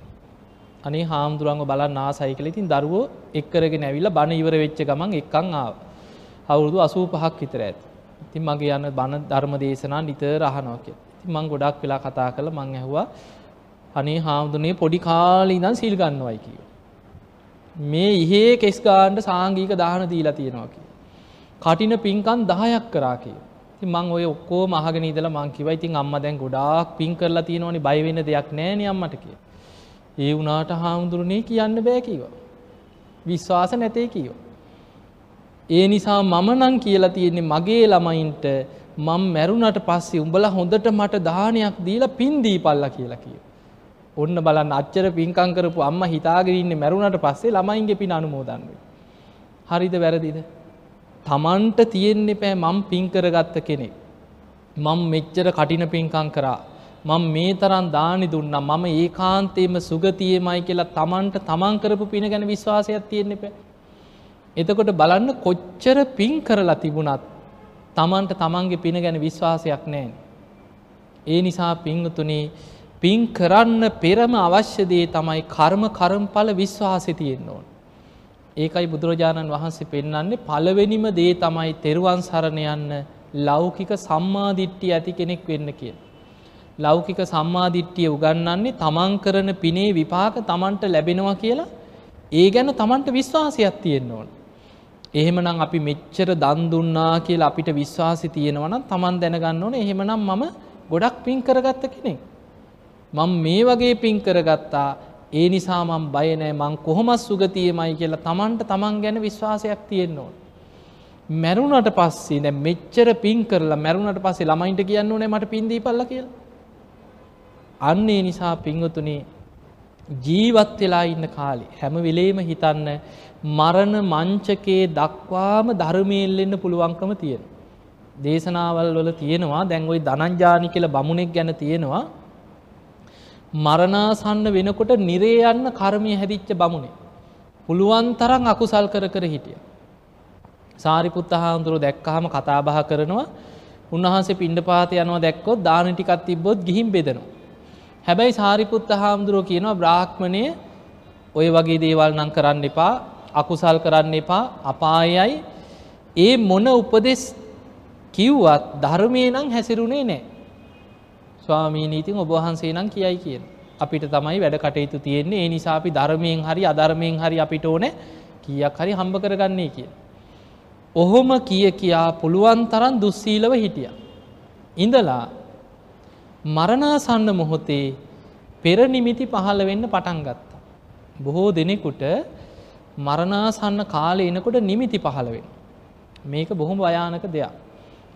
අනේ හාමුදුරුවන්ව බලන්න ආසයි කියලා ඉතින් දරුවෝ එක්කරගෙන ඇවිල්ලා බණ ඉවර වෙච්ච ගමන් එක්කන් ආවා. අවුරුදු 85ක් විතර ඇති. ඉතින් මගේ යන බණ ධර්ම දේශනා නිතර අහනවා කියලා. ඉතින් මම ගොඩක් වෙලා කතා කළා මං ඇහුවා අනේ හාමුදුරනේ පොඩි කාලේ ඉඳන් සීල් ගන්නවයි කිව්වා. මේ ඉහේ කෙස් ගාන්න සාංගික දාන දීලා තියෙනවා කිව්වා. කටින පින්කම් 10ක් කරා කිව්වා. ඉතින් මං ඔය ඔක්කොම අහගෙන ඉඳලා මං කිව්වා ඉතින් අම්මා දැන් ගොඩාක් පින් කරලා තියෙනවනේ බය වෙන්න දෙයක් නැහැ නේ අම්මට කියලා. ඒ වුණාට හාමුදුරනේ කියන්න බෑ කිව්වා. විශ්වාස නැතේ කිව්වා. ඒ නිසා මම නම් කියලා තියෙන්නේ මගේ ළමයින්ට මම මැරුණට පස්සේ උඹලා හොඳට මට දානයක් දීලා පින් දීපල්ලා කියලා කිව්වා. ඔන්න බලන්න අච්චර පින්කම් කරපු අම්මා හිතාගෙන ඉන්නේ මැරුණට පස්සේ ළමයින්ගේ පින් අනුමෝදන් හරිද වැරදිද? Tamanට තියෙන්න එපෑ මම පින් කරගත්ත කෙනෙක්. මම මෙච්චර කටින පින්කම් කරා. මම මේ තරම් දානි දුන්නා. මම ඒකාන්තයෙන්ම සුගතියමයි කියලා Tamanට Taman කරපු පින ගැන විශ්වාසයක් තියෙන්න එපෑ. එතකොට බලන්න කොච්චර පින් කරලා තිබුණත් Tamanට Tamanගේ පින ගැන විශ්වාසයක් නැහැ. ඒ නිසා පින්තුනේ පින් කරන්න පෙරම අවශ්‍ය දේ තමයි කර්ම කර්මඵල විශ්වාසය තියෙන්න ඕන. ඒකයි බුදුරජාණන් වහන්සේ පෙන්වන්නේ පළවෙනිම දේ තමයි තෙරුවන් සරණ යන්න ලෞකික සම්මාදිට්ඨිය ඇති කෙනෙක් වෙන්න කියලා. ලෞකික සම්මාදිට්ඨිය උගන්වන්නේ තමන් කරන පිනේ විපාක තමන්ට ලැබෙනවා කියලා ඒ ගැන තමන්ට විශ්වාසයක් තියෙන්න ඕන. එහෙමනම් අපි මෙච්චර දන් දුන්නා කියලා අපිට විශ්වාසය තියෙනවා නම් තමන් දැනගන්න ඕනේ එහෙමනම් මම ගොඩක් පින් කරගත්ත කෙනෙක්. මම මේ වගේ පින් කරගත්තා ඒ නිසා මම බය නැහැ මං කොහොමත් සුගතියමයි කියලා තමන්ට තමන් ගැන විශ්වාසයක් තියෙන්න ඕන. මැරුණට පස්සේ දැන් මෙච්චර පින් කරලා මැරුණට පස්සේ ළමයින්ට කියන්න ඕනේ මට පින් දීපල්ලා කියලා. අන්න ඒ නිසා පින්වතුනි ජීවත් වෙලා ඉන්න කාලේ හැම වෙලේම හිතන්න මරණ මංචකයේ දක්වාම ධර්මයෙල්ලෙන්න පුළුවන්කම තියෙන. දේශනාවල් වල තියෙනවා දැන් ওই ධනංජානි කියලා බමුණෙක් ගැන තියෙනවා මරණාසන්න වෙනකොට නිරේ යන්න කර්මය හැදිච්ච බමුණේ. පුළුවන් තරම් අකුසල් කර කර හිටිය. සාරිපුත්ත හාමුදුරුව දැක්කහම කතාබහ කරනවා උන්වහන්සේ පිණ්ඩ පාත යනවා දැක්කොත් දාන ටිකක් තිබ්බොත් ගිහින් බෙදනවා. හැබැයි සාරිපුත්ත හාමුදුරුව කියනවා බ්‍රාහ්මණය ඔය වගේ දේවල් නම් කරන්න එපා අකුසල් කරන්න එපා අපායයි ඒ මොන උපදෙස් කිව්වත් ධර්මය නම් හැසිරුණේ නෑ. ස්වාමීනී ඉතින් ඔබ වහන්සේ නම් කියයි කියන. අපිට තමයි වැඩ කටයුතු තියෙන්නේ ඒ නිසා අපි ධර්මයෙන් හරි අධර්මයෙන් හරි අපිට ඕන කීයක් හරි හම්බ කරගන්නේ කිය. ඔහොම කිය කියා පුළුවන් තරන් දුස්සීලව හිටිය. ඉඳලා මරණාසන්න මොහොතේ පෙර නිමිති පහළ වෙන්න පටන් ගත්තා. බොහෝ දෙනෙකුට මරණාසන්න කාලය එනකොට නිමිති පහළ වෙන. මේක බොහොම භයානක දෙයක්.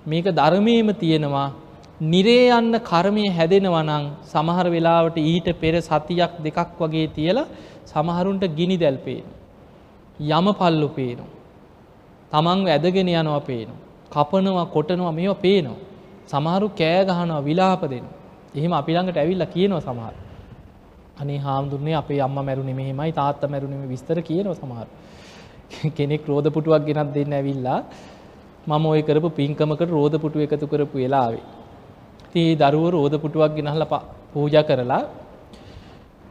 මේක ධර්මයේම තියෙනවා නිරේ යන්න කර්මය හැදෙනවනං සමහර වෙලාවට ඊට පෙර සතියක් දෙකක් වගේ තියලා සමහරුන්ට ගිනි දැල් පේන. යම පල්ලු පේනු. තමන් ඇදගෙන යනවා පේනු. කපනවා කොටනවා මෙෝ පේනවා. සමහරු කෑ ගහනවා විලාප දෙන. එහෙම අපිළඟට ඇවිල්ල කියනවා සමහර. අනේ හාමුදුරනේ අපේ අම්ම මැරුණ මෙහෙමයි තාත්ත මැරුණම විස්තර කියනවා සමහර. කෙනෙක් රෝධපුටුවක් ගෙනත් දෙන්න ඇවිල්ලා මම ඔය කරපු පින්කමකට රෝධපුටු එකතු කරපු වෙලාවේ. තී දරුව රෝධපුටුවක් ගෙනහලා පූජා කරලා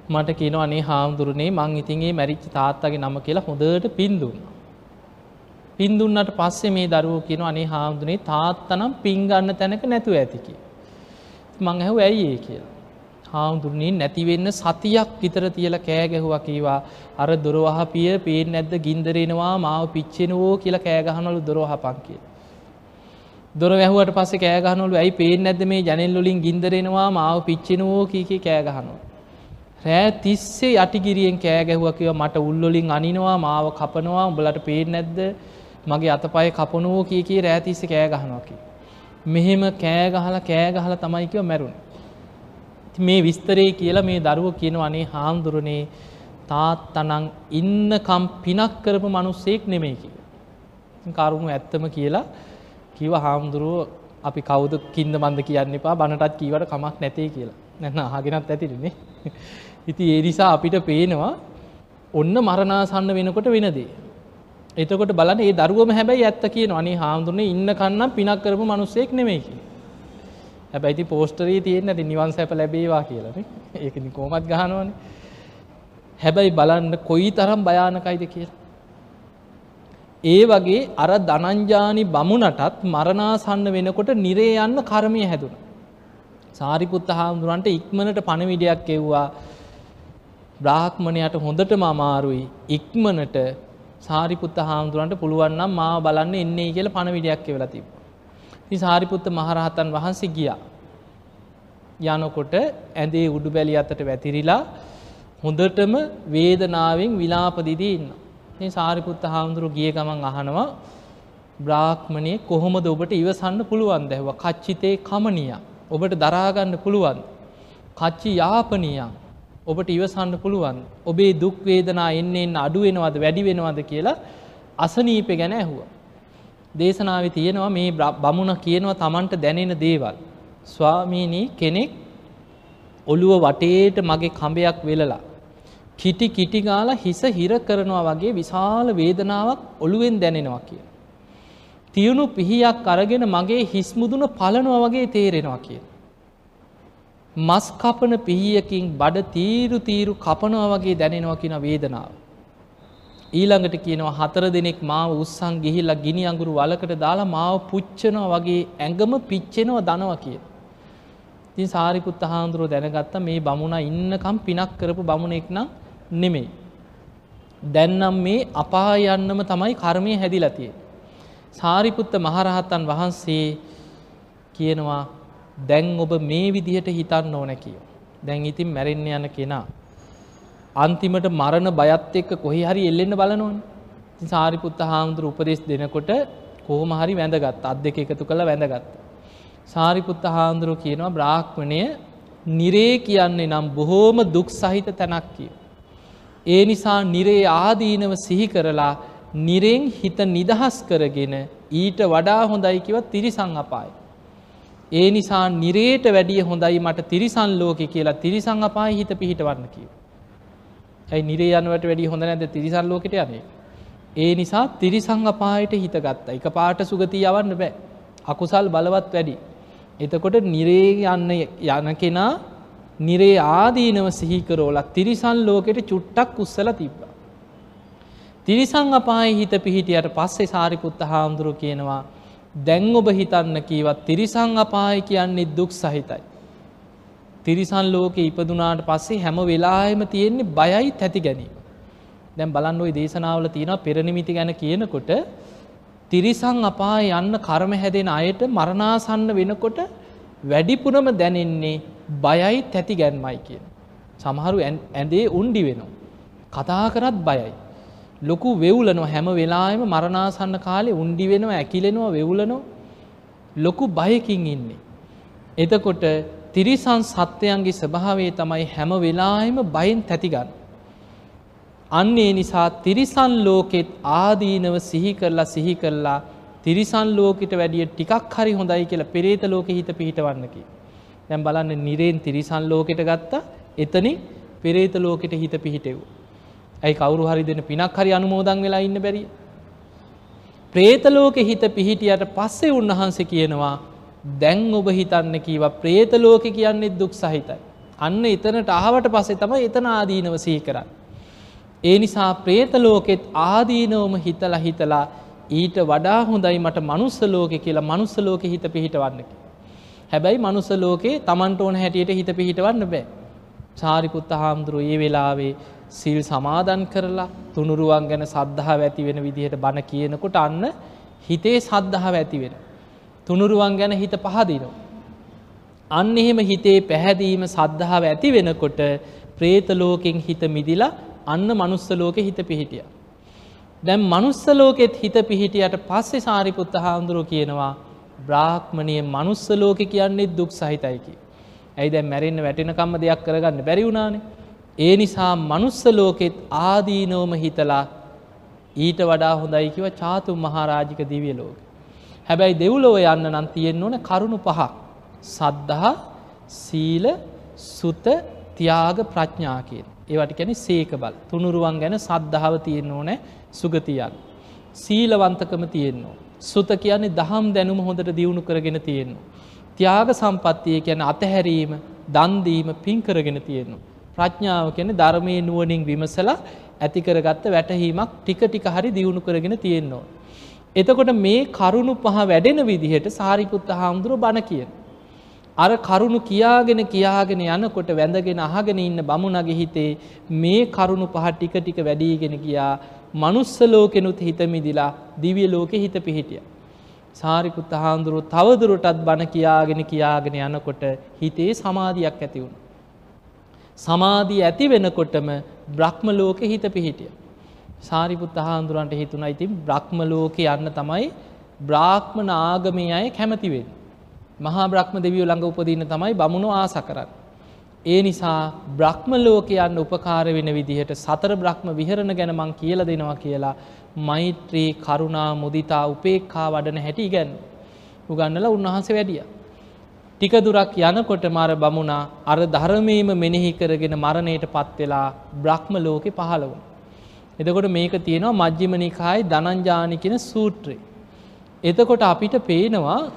මට කියනවා අනේ හාමුදුරනේ මං ඉතින්ගේ මැරිච්ච තාත්තගේ නම කියලා හොඳට පින් දුන්නා. පින් දුන්නට පස්සේ මේ දරුවෝ කියනවා අනේ හාමුදුරනේ තාත්තනම් පින් ගන්න තැනක නැතුව ඇති කියලා. මං ඇහුවා ඇයි ඒ කියලා. හාමුදුරනේ නැති වෙන්න සතියක් විතර තියලා කෑ ගැහුවා කීවා අර දොර වහපිය පේන්නේ නැද්ද ගින්දර එනවා මාව පිච්චෙනවෝ කියලා කෑ ගහනවලු දොර වහපන් කියලා. දොර වැැහුවට පස්සේ කෑ ගහනවලු ඇයි පේන්නේ නැද්ද මේ ජනෙල් වලින් ගින්දර එනවා මාව පිච්චෙනවෝ කී කී කෑ ගහනවා. රෑ තිස්සේ යටිගිරියෙන් කෑ ගැහුවා කිව්වා මට උල් වලින් අනිනවා මාව කපනවා උඹලට පේන්නේ නැද්ද මගේ අතපය කපනවෝ කී කී රෑ මෙහෙම කෑ ගහලා කෑ ගහලා තමයි කිව්වා මැරුණේ. මේ විස්තරේ කියලා මේ දරුවෝ කියනවා අනේ හාමුදුරනේ තාත්තනම් ඉන්නකම් පිනක් කරපු මිනිස්සෙක් නෙමෙයි කියලා. කරුණු ඇත්තම කියලා කිව හාමුදුරුව අපි කවුද කින්ද මන්ද කියන්න එපා බණටත් කීවට කමක් නැතේ කියලා නැන්න අහගෙනත් ඇතිරනේ ඉති ඒ නිසා අපිට පේනවා ඔන්න මරණාසන්න වෙනකොට වෙනදේ. එතකොට බලන ඒ දරුවම හැබැයි ඇත්ත කියන අනි හාමුදුරනේ ඉන්න කන්නම් පිනක් කරපු මනුස්සෙක් නෙමෙයිකි. හැබැයිති පෝස්ටරී තියෙන ඇති නිවන් සැප ලැබේවා කියලන ඒක කෝමත් ගහනවන. හැබැයි බලන්න කොයි තරම් භයානකයිද කියලා. ඒ වගේ අර දනංජානි බමුණටත් මරණාසන්න වෙනකොට නිරේ යන්න කර්මය හැදුන. සාරිපුත්ත හාමුදුරන්ට ඉක්මනට පණවිඩයක් එව්වා බ්‍රාහ්මණයට හොඳටම අමාරුයි ඉක්මනට සාරිපුත්ත හාමුදුරන්ට පුළුවන්නම් මා බලන්න එන්නේ කියල පණවිඩයක් එවලා තිබ. ති සාරිපුත්ත මහරහතන් වහන්සේ ගියා. යනකොට ඇදේ උඩු බැලි අතට වැතිරිලා හොඳටම වේදනාවෙන් විලාපදිදී ඉන්න. මේ සාරිපුත්ත හාමුදුරු ගිය ගමන් අහනවා බ්‍රාහ්මණය කොහොමද ඔබට ඉවසන්න පුළුවන් දැහව කච්චිතේ කමනිය ඔබට දරාගන්න පුළුවන්. කච්චි යාපනියන් ඔබට ඉවසන්න පුළුවන් ඔබේ දුක්වේදනා එන්නෙන් අඩුවෙනවද වැඩි වෙනවද කියලා අසනීප ගැන ඇහුව. දේශනාව තියෙනවා මේ බමුණ කියනවා තමන්ට දැනෙන දේවල්. ස්වාමීනී කෙනෙක් ඔළුව වටේට මගේ කඹයක් වෙලලා. කිටි කිටිගාල හිස හිර කරනවා වගේ විශාල වේදනාවක් ඔළුවෙන් දැනෙනවා කිය. තියුණු පිහියක් අරගෙන මගේ හිස්මුදුන පලනවා වගේ තේරෙනවා කිය. මස් කපන පිහියකින් බඩ තීරු තීරු කපනවා වගේ දැනෙනවා කියන වේදනාව. ඊළඟට කියනවා හතර දෙනෙක් මාව උත්සං ගිහිල්ලා ගිනි අඟුරු වලකට දාලා මාව පුච්චනවා වගේ ඇඟම පිච්චෙනවා දනවා කිය. තින් සාරිපුත්ත හාමුදුරුව දැනගත්ත මේ බමුණ ඉන්නකම් පිනක් කරපු බමුණෙක් නම් නෙමෙයි. දැන්නම් මේ අපා යන්නම තමයි කර්මය හැදිලතිය. සාරිපුත්ත මහරහත්තන් වහන්සේ කියනවා දැන් ඔබ මේ විදිහට හිතන්න ඕන කියෝ. දැන් ඉතින් මැරෙන්න යන කෙනා. අන්තිමට මරණ බයත් එක්ක කොහි හරි එල්ලෙන්න බලනොන් සාරිපුත්ත හාමුදුර උපදෙස් දෙනකොට කොහොම හරි වැඳගත් අත් දෙක එකතු කළ වැඳගත්. සාරිපුත්ත හාමුදුරුව කියනවා බ්‍රාහ්මණය නිරේ කියන්නේ නම් බොහෝම දුක් සහිත තැනක් කිය. ඒ නිසා නිරේ ආදීනව සිහි කරලා නිරෙන් හිත නිදහස් කරගෙන ඊට වඩා හොඳයි කිව තිරිසං අපායි. ඒ නිසා නිරේට වැඩිය හොඳයි මට තිරිසන් ලෝක කියලා තිරිසං අපායි හිත පිහිටවන්න කිව. ඇයි නිරේ යනුවට වැඩි හොඳ නැද තිරිසන් ලෝකට යනේ. ඒ නිසා තිරිසං අපායට හිත ගත්තා එක පාට සුගති යවන්න බෑ. අකුසල් බලවත් වැඩි. එතකොට නිරේ යන්න යන කෙනා නිරේ ආදීනව සිහිකරෝල තිරිසන් ලෝකෙට චුට්ටක් උස්සල තිබ්බා. තිරිසං අපායි හිත පිහිටියට පස්සේ සාරිපුත්ත හාමුදුරුව කියනවා දැන් ඔබ හිතන්න කීවත් තිරිසං අපාය කියන්නේ දුක් සහිතයි. තිරිසන් ලෝක ඉපදුනාට පස්සේ හැම වෙලායම තියෙන්නේ බයයි තැති ගැනීම. දැන් බලන්න ඔයි දේශනාවල තියෙන පෙරනිමිති ගැන කියනකොට තිරිසං අපාය යන්න කර්ම හැදෙන අයට මරණාසන්න වෙනකොට වැඩිපුරම දැනෙන්නේ බයයි තැති ගැන්මයි කියන. සමහරු ඇඳේ උන්ඩි වෙනවා. කතා කරත් බයයි. ලොකු වෙවුලනවා හැම වෙලාම මරණාසන්න කාලේ උන්ඩි වෙනවා ඇකිලෙනවා වෙවුලනෝ ලොකු බයකින් ඉන්නේ. එතකොට තිරිසන් සත්වයන්ගේ ස්වභාවේ තමයි හැම වෙලාම බයින් තැතිගන්න. අන්නේ නිසා තිරිසන් ලෝකෙත් ආදීනව සිහි කරලා සිහි කරලා තිරිසන් ලෝකට වැඩිය ටිකක් හරි හොඳයි කියලා පෙරේත ලෝක හිත පිහිටවන්නකි. දැම් බලන්න නිරෙන් තිරිසන් ලෝකෙට ගත්තා එතනින් පෙරේත ලෝකෙට හිත පිහිටෙව්. ඇයි කවරු හරි දෙන පිනක් හරි අනුමෝදන් වෙලා ඉන්න බැරිය. ප්‍රේතලෝක හිත පිහිටියට පස්සේ උන්වහන්සේ කියනවා දැන් ඔබ හිතන්න කීව ප්‍රේතලෝක කියන්නේ දුක් සහිතයි. අන්න එතනට අහවට පස්සේ තම එතන ආදීනව සහි කරන්න. ඒ නිසා ප්‍රේතලෝකෙත් ආදීනවම හිතලා හිතලා ඊට වඩා හොඳයි මට මනුස්සලෝක කියලා මනුස්සලෝක හිත පිහිටවන්නකි. හැබැයි මනුස්සලෝකේ තමන්ට ඕන හැටියට හිත පිහිටවන්න බෑ. සාරිපුත්ත හාමුදුරුව ඒ වෙලාවේ සිල් සමාදන් කරලා තුනුරුවන් ගැන සද්ධහා ඇති වෙන විදිහට බණ කියනකොට අන්න හිතේ සද්ධහාව ඇති වෙන. තුනුරුවන් ගැන හිත පහදිනවා. අන්න එහෙම හිතේ පැහැදීම සද්ධාව ඇති වෙනකොට ප්‍රේතලෝකෙන් හිත මිදිලා අන්න මනුස්සලෝක හිත පිහිටිය. දැම් මනුස්සලෝකෙත් හිත පිහිටියට පස්සේ සාරිපුත්ත හාමුදුරුව කියනවා බ්‍රාහ්මණය මනුස්සලෝක කියන්නේ දුක් සහිතයිකි. ඇයි දැ මැරෙන්න්න වැටෙනකම්ම දෙයක් කරගන්න බැරිවුණානේ ඒ නිසා මනුස්සලෝකෙත් ආදීනෝම හිතලා ඊට වඩා හොඳයි කිව චාතුම් මහාරාජික දිවිය ලෝක. හැබැයි දෙව්ලොව යන්න නම් තියෙන්න්න ඕන කරුණු පහක්. සද්ධහා සීල සුත තියාග ප්‍රඥාකයෙන්. ඒවට කැන සේක බල තුනුරුවන් ගැන සද්ධාව තියෙන්න්න ඕනෑ සුගතියන්. සීලවන්තකම තියෙන්නවා. සුත කියන්නේ දහම් දැනුම හොඳට දියුණු කරගෙන තියෙන්නවා. තියාග සම්පත්තිය කියන අතහැරීම දන්දීම පින් කරගෙන තියෙනවා. ප්‍රඥාව කියන්නේ ධර්මයේ නුවණින් විමසලා ඇති කරගත්ත වැටහීමක් ටික ටික හරි දියුණු කරගෙන තියෙන්න ඕන. එතකොට මේ කරුණු පහ වැඩෙන විදිහට සාරිපුත්ත හාමුදුරුව බණ කියන. අර කරුණු කියාගෙන කියාගෙන යනකොට වැඳගෙන අහගෙන ඉන්න බමුණගේ හිතේ මේ කරුණු පහ ටික ටික වැඩීගෙන ගියා මනුස්ස ලෝකෙනුත් හිත මිදිලා දිව්‍ය ලෝකෙ හිත පිහිටිය. සාරිපුත්ත හාමුදුරුව තවදුරටත් බණ කියාගෙන කියාගෙන යනකොට හිතේ සමාධියක් ඇති වුණ. සමාධී ඇති වෙනකොටම බ්‍රහ්ම ලෝකෙ හිත පිහිටිය. සාරිපුත්ත හාමුදුරන්ට හිතුනා ඉතින් බ්‍රහ්ම ලෝකෙ යන්න තමයි බ්‍රාහ්මණ ආගමේ අය කැමතිවෙන්. මහා බ්‍රහ්ම දෙවියෝ ළඟ උපදින්න තමයි බමුණු ආස කරන්න. ඒ නිසා බ්‍රහ්ම ලෝකයන්න උපකාර වෙන විදිහට සතර බ්‍රහ්ම විහරණ ගැන මං කියල දෙනවා කියලා මෛත්‍රී කරුණා මුදිතා උපේක්කා වඩන හැටි ගැන් උගන්නල උන්වහන්සේ වැඩිය. ටික දුරක් යනකොට මර බමුණා අර ධර්මීම මෙනෙහි කරගෙන මරණයට පත්වෙලා බ්‍රහ්ම ලෝකෙ පහළවුණ. එතකොට මේක තියෙනවා මජ්්‍යමනිකායි දනංජානිකෙන සූත්‍රයේ. එතකොට අපිට පේනවා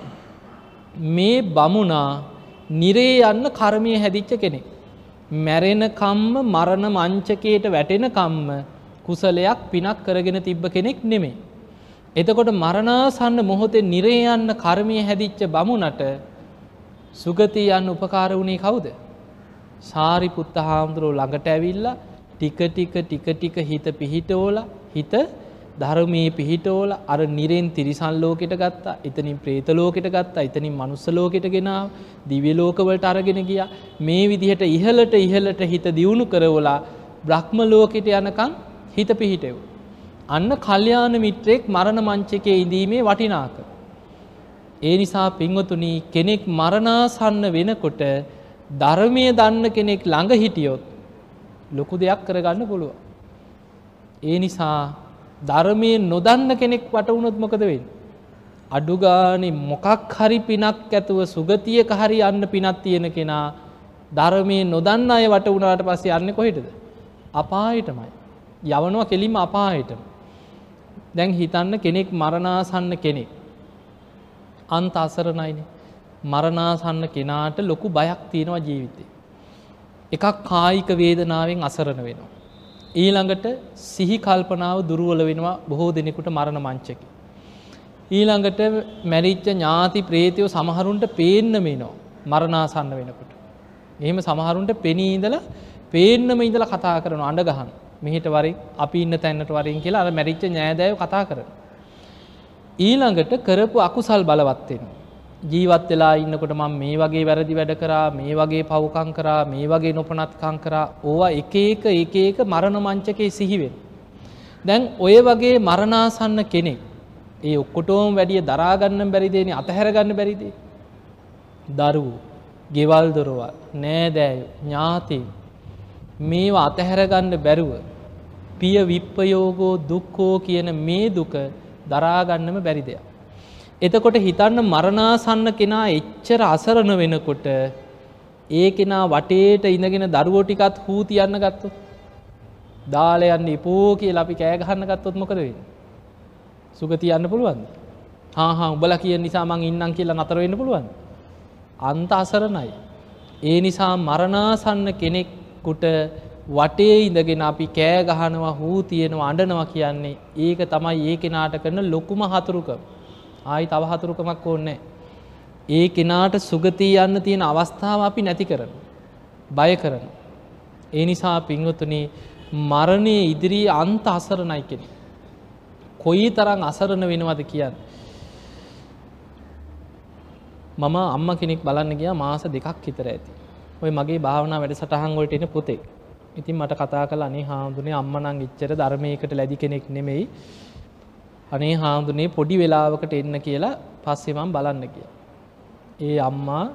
මේ බමුණා නිරේ යන්න කර්මය හැදිච්ච කෙනෙක්. මැරෙන කම්ම මරණ මංචකයට වැටෙන කම්ම කුසලයක් පිනක් කරගෙන තිබ්බ කෙනෙක් නෙමේ. එතකොට මරණාසන්න මොහොතේ නිරේ යන්න කර්මය හැදිච්ච බමුණට සුගති යන්න උපකාර වුණේ කවුද. සාරිපුත්ත හාමුදුරුව ළඟට ඇවිල්ලා ටික ටික ටික ටික හිත පිහිටෝල හිත ධර්මයේ පිහිටෝල අර නිරෙන් තිරිසන් ලෝකෙට ගත්තා එතනින් ප්‍රේතලෝකෙට ගත්තා එතනින් මනුස්සලෝකෙට ගෙනාව දිවියලෝකවලට අරගෙන ගිය මේ විදිහට ඉහලට ඉහලට හිත දියුණු කරවලා බ්‍රහ්ම ලෝකෙට යනකං හිත පිහිටෙව්. අන්න කල්්‍යාන මිත්‍රයෙක් මරණ මංචකය ඉඳීමේ වටිනාක. ඒ නිසා පින්වතුනී කෙනෙක් මරණාසන්න වෙනකොට ධර්මය දන්න කෙනෙක් ළඟ හිටියොත් ලොකු දෙයක් කරගන්න පුළුව. ඒ නිසා ධර්මය නොදන්න කෙනෙක් වටවුණොත් මොකද වෙන්. අඩුගානෙ මොකක් හරි පිනක් ඇතුව සුගතියක හරි යන්න පිනත් තියෙන කෙනා ධර්මය නොදන්න අය වට වුණාට පස්සේ යන්න කොහිටද. අපායටමයි. යවනවා කෙලිම අපායටම. දැන් හිතන්න කෙනෙක් මරණාසන්න කෙනෙක්. අන්ත අසරණයින මරණාසන්න කෙනාට ලොකු බයක් තියෙනවා ජීවිතේ. එකක් කායික වේදනාවෙන් අසරණ වෙනවා. ඊළඟට සිහි කල්පනාව දුරුවල වෙනවා බොහෝ දෙනෙකුට මරණ මංචකි. ඊළඟට මැරිච්ච ඥාති ප්‍රේතියෝ සමහරුන්ට පේන්න මේනෝ මරණාසන්න වෙනකොට. එහෙම සමහරුන්ට පෙනීඉදල පේන්නම ඉඳල කතා කරන අඩ ගහන් මෙහිට වරින් අපි ඉන්න තැන්නට වරින් කියලා අර මැරිච්ච ඥෑදෑව කතා කරන. ඊළඟට කරපු අකුසල් බලවත්වෙන. ජීවත් වෙලා ඉන්නකොට මම මේ වගේ වැරදි වැඩ කරා මේ වගේ පව්කං කරා මේ වගේ නොපනත්කං කරා ඕවා එක එක එක එක මරණ මංචකේ සිහිවෙන්. දැන් ඔය වගේ මරණාසන්න කෙනෙක් ඒ ඔක්කොටෝම් වැඩිය දරාගන්න බැරිදේන අතහැරගන්න බැරිදේ. දරුවූ ගෙවල් දොරවල් නෑදෑය ඥාතිී මේවා අතහැරගන්න බැරුව පිය විප්පයෝගෝ දුක්කෝ කියන මේ දුක දරාගන්නම බැරි දෙයක්. එතකොට හිතන්න මරණාසන්න කෙනා එච්චර අසරණ වෙනකොට ඒ කෙනා වටේට ඉඳගෙන දරුවෝ ටිකත් හූ තියන්න ගත්තු. දාලයන්න එපෝ කිය අපි කෑගහන්න ගත්තොත් මොකද වෙන්න. සුගතියන්න පුළුවන්. හා උඹල කිය නිසා මං ඉන්නම් කියලා නතර වෙන්න පුළුවන්. අන්ත අසරණයි. ඒ නිසා මරණාසන්න කෙනෙක්කුට වටේ ඉඳගෙන අපි කෑ ගහනවා හූ තියෙනවා අඩනවා කියන්නේ ඒක තමයි ඒ කෙනාට කරන ලොකුම හතුරුකම. ආයි තව හතුරුකමක් ඕන්නෑ. ඒ කෙනාට සුගතී යන්න තියෙන අවස්ථාව අපි නැති කරන. බය කරන. ඒ නිසා පින්වතුන මරණය ඉදිරී අන්ත අසරණයි කෙනෙ. කොයි තරං අසරණ වෙනවද කියන්න. මම අම්ම කෙනෙක් බලන්න ගිය මාස දෙකක් හිතර ඇති. ඔය මගේ භාවනා වැඩ සටහන්ගොලට එන පුතෙක්. ඉතින් මට කතා කල අනේ හාමුදුනේ අම්මනං ඉච්චර ධර්මයකට ලැදි කෙනෙක් නෙමෙයි අනේ හාමුදුනේ පොඩි වෙලාවකට එන්න කියලා පස්සෙමම් බලන්න කිය. ඒ අම්මා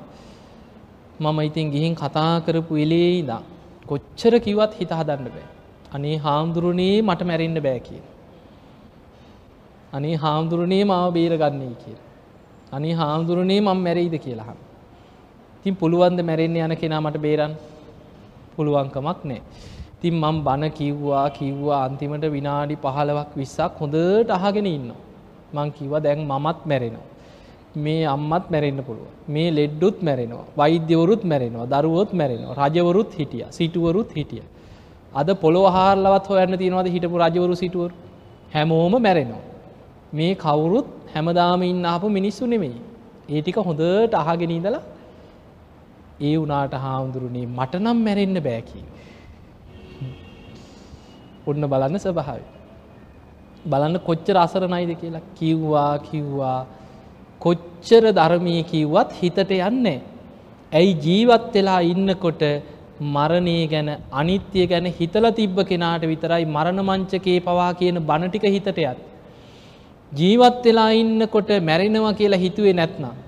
මම ඉතින් ගිහින් කතා කරපු එලේ ඉදා කොච්චර කිවත් හිත හදන්න බෑ. අනේ හාමුදුරුණේ මට මැරෙන්න්න බෑ කිය. අනේ හාමුදුරුණේ මාව බේරගන්නේ කිය. අනේ හාමුදුරුණේ මං මැරෙයිද කියලාහම්. තින් පුළුවන්ද මැරෙන්න්න යන කෙනා මට බේරන් පුළුවන්කමක් නෑ. තින් මං බණ කිව්වා කිව්වා අන්තිමට විනාඩි පහලවක් විස්සක් හොඳට අහගෙන ඉන්න. මං කිව දැන් මමත් මැරෙනවා. මේ අම්මත් මැරෙන්න පුළුව. මේ ලෙඩ්ඩුත් මැරෙනවා. වෛද්‍යවරුත් මැරෙනවා. දරුවොත් මැරෙනවා. රජවරුත් හිටිය. සිටුවරුත් හිටිය. අද පොළොව හාරලවත් හොයන්න තියෙනවද හිටපු රජවරු සිටුවරු. හැමෝම මැරෙනවා. මේ කවුරුත් හැමදාම ඉන්න ආපු මිනිස්සු නෙමෙයි. ඒ ටික හොඳට අහගෙන ඉඳලා ඒ වුණාට හාමුදුරුවනේ මට නම් මැරෙන්න බෑ කිව්වා. ඔන්න බලන්න ස්වභාවය. බලන්න කොච්චර අසරණයිද කියලා කිව්වා කිව්වා කොච්චර ධර්මය කිව්වත් හිතට යන්නේ. ඇයි ජීවත් වෙලා ඉන්නකොට මරණය ගැන අනිත්‍ය ගැන හිතල තිබ්බ කෙනාට විතරයි මරණ මංචකේ පවා කියන බණටික හිතට යත්. ජීවත් වෙලා ඉන්නකොට මැරෙනවා කියලා හිතුවේ නැත්නම්.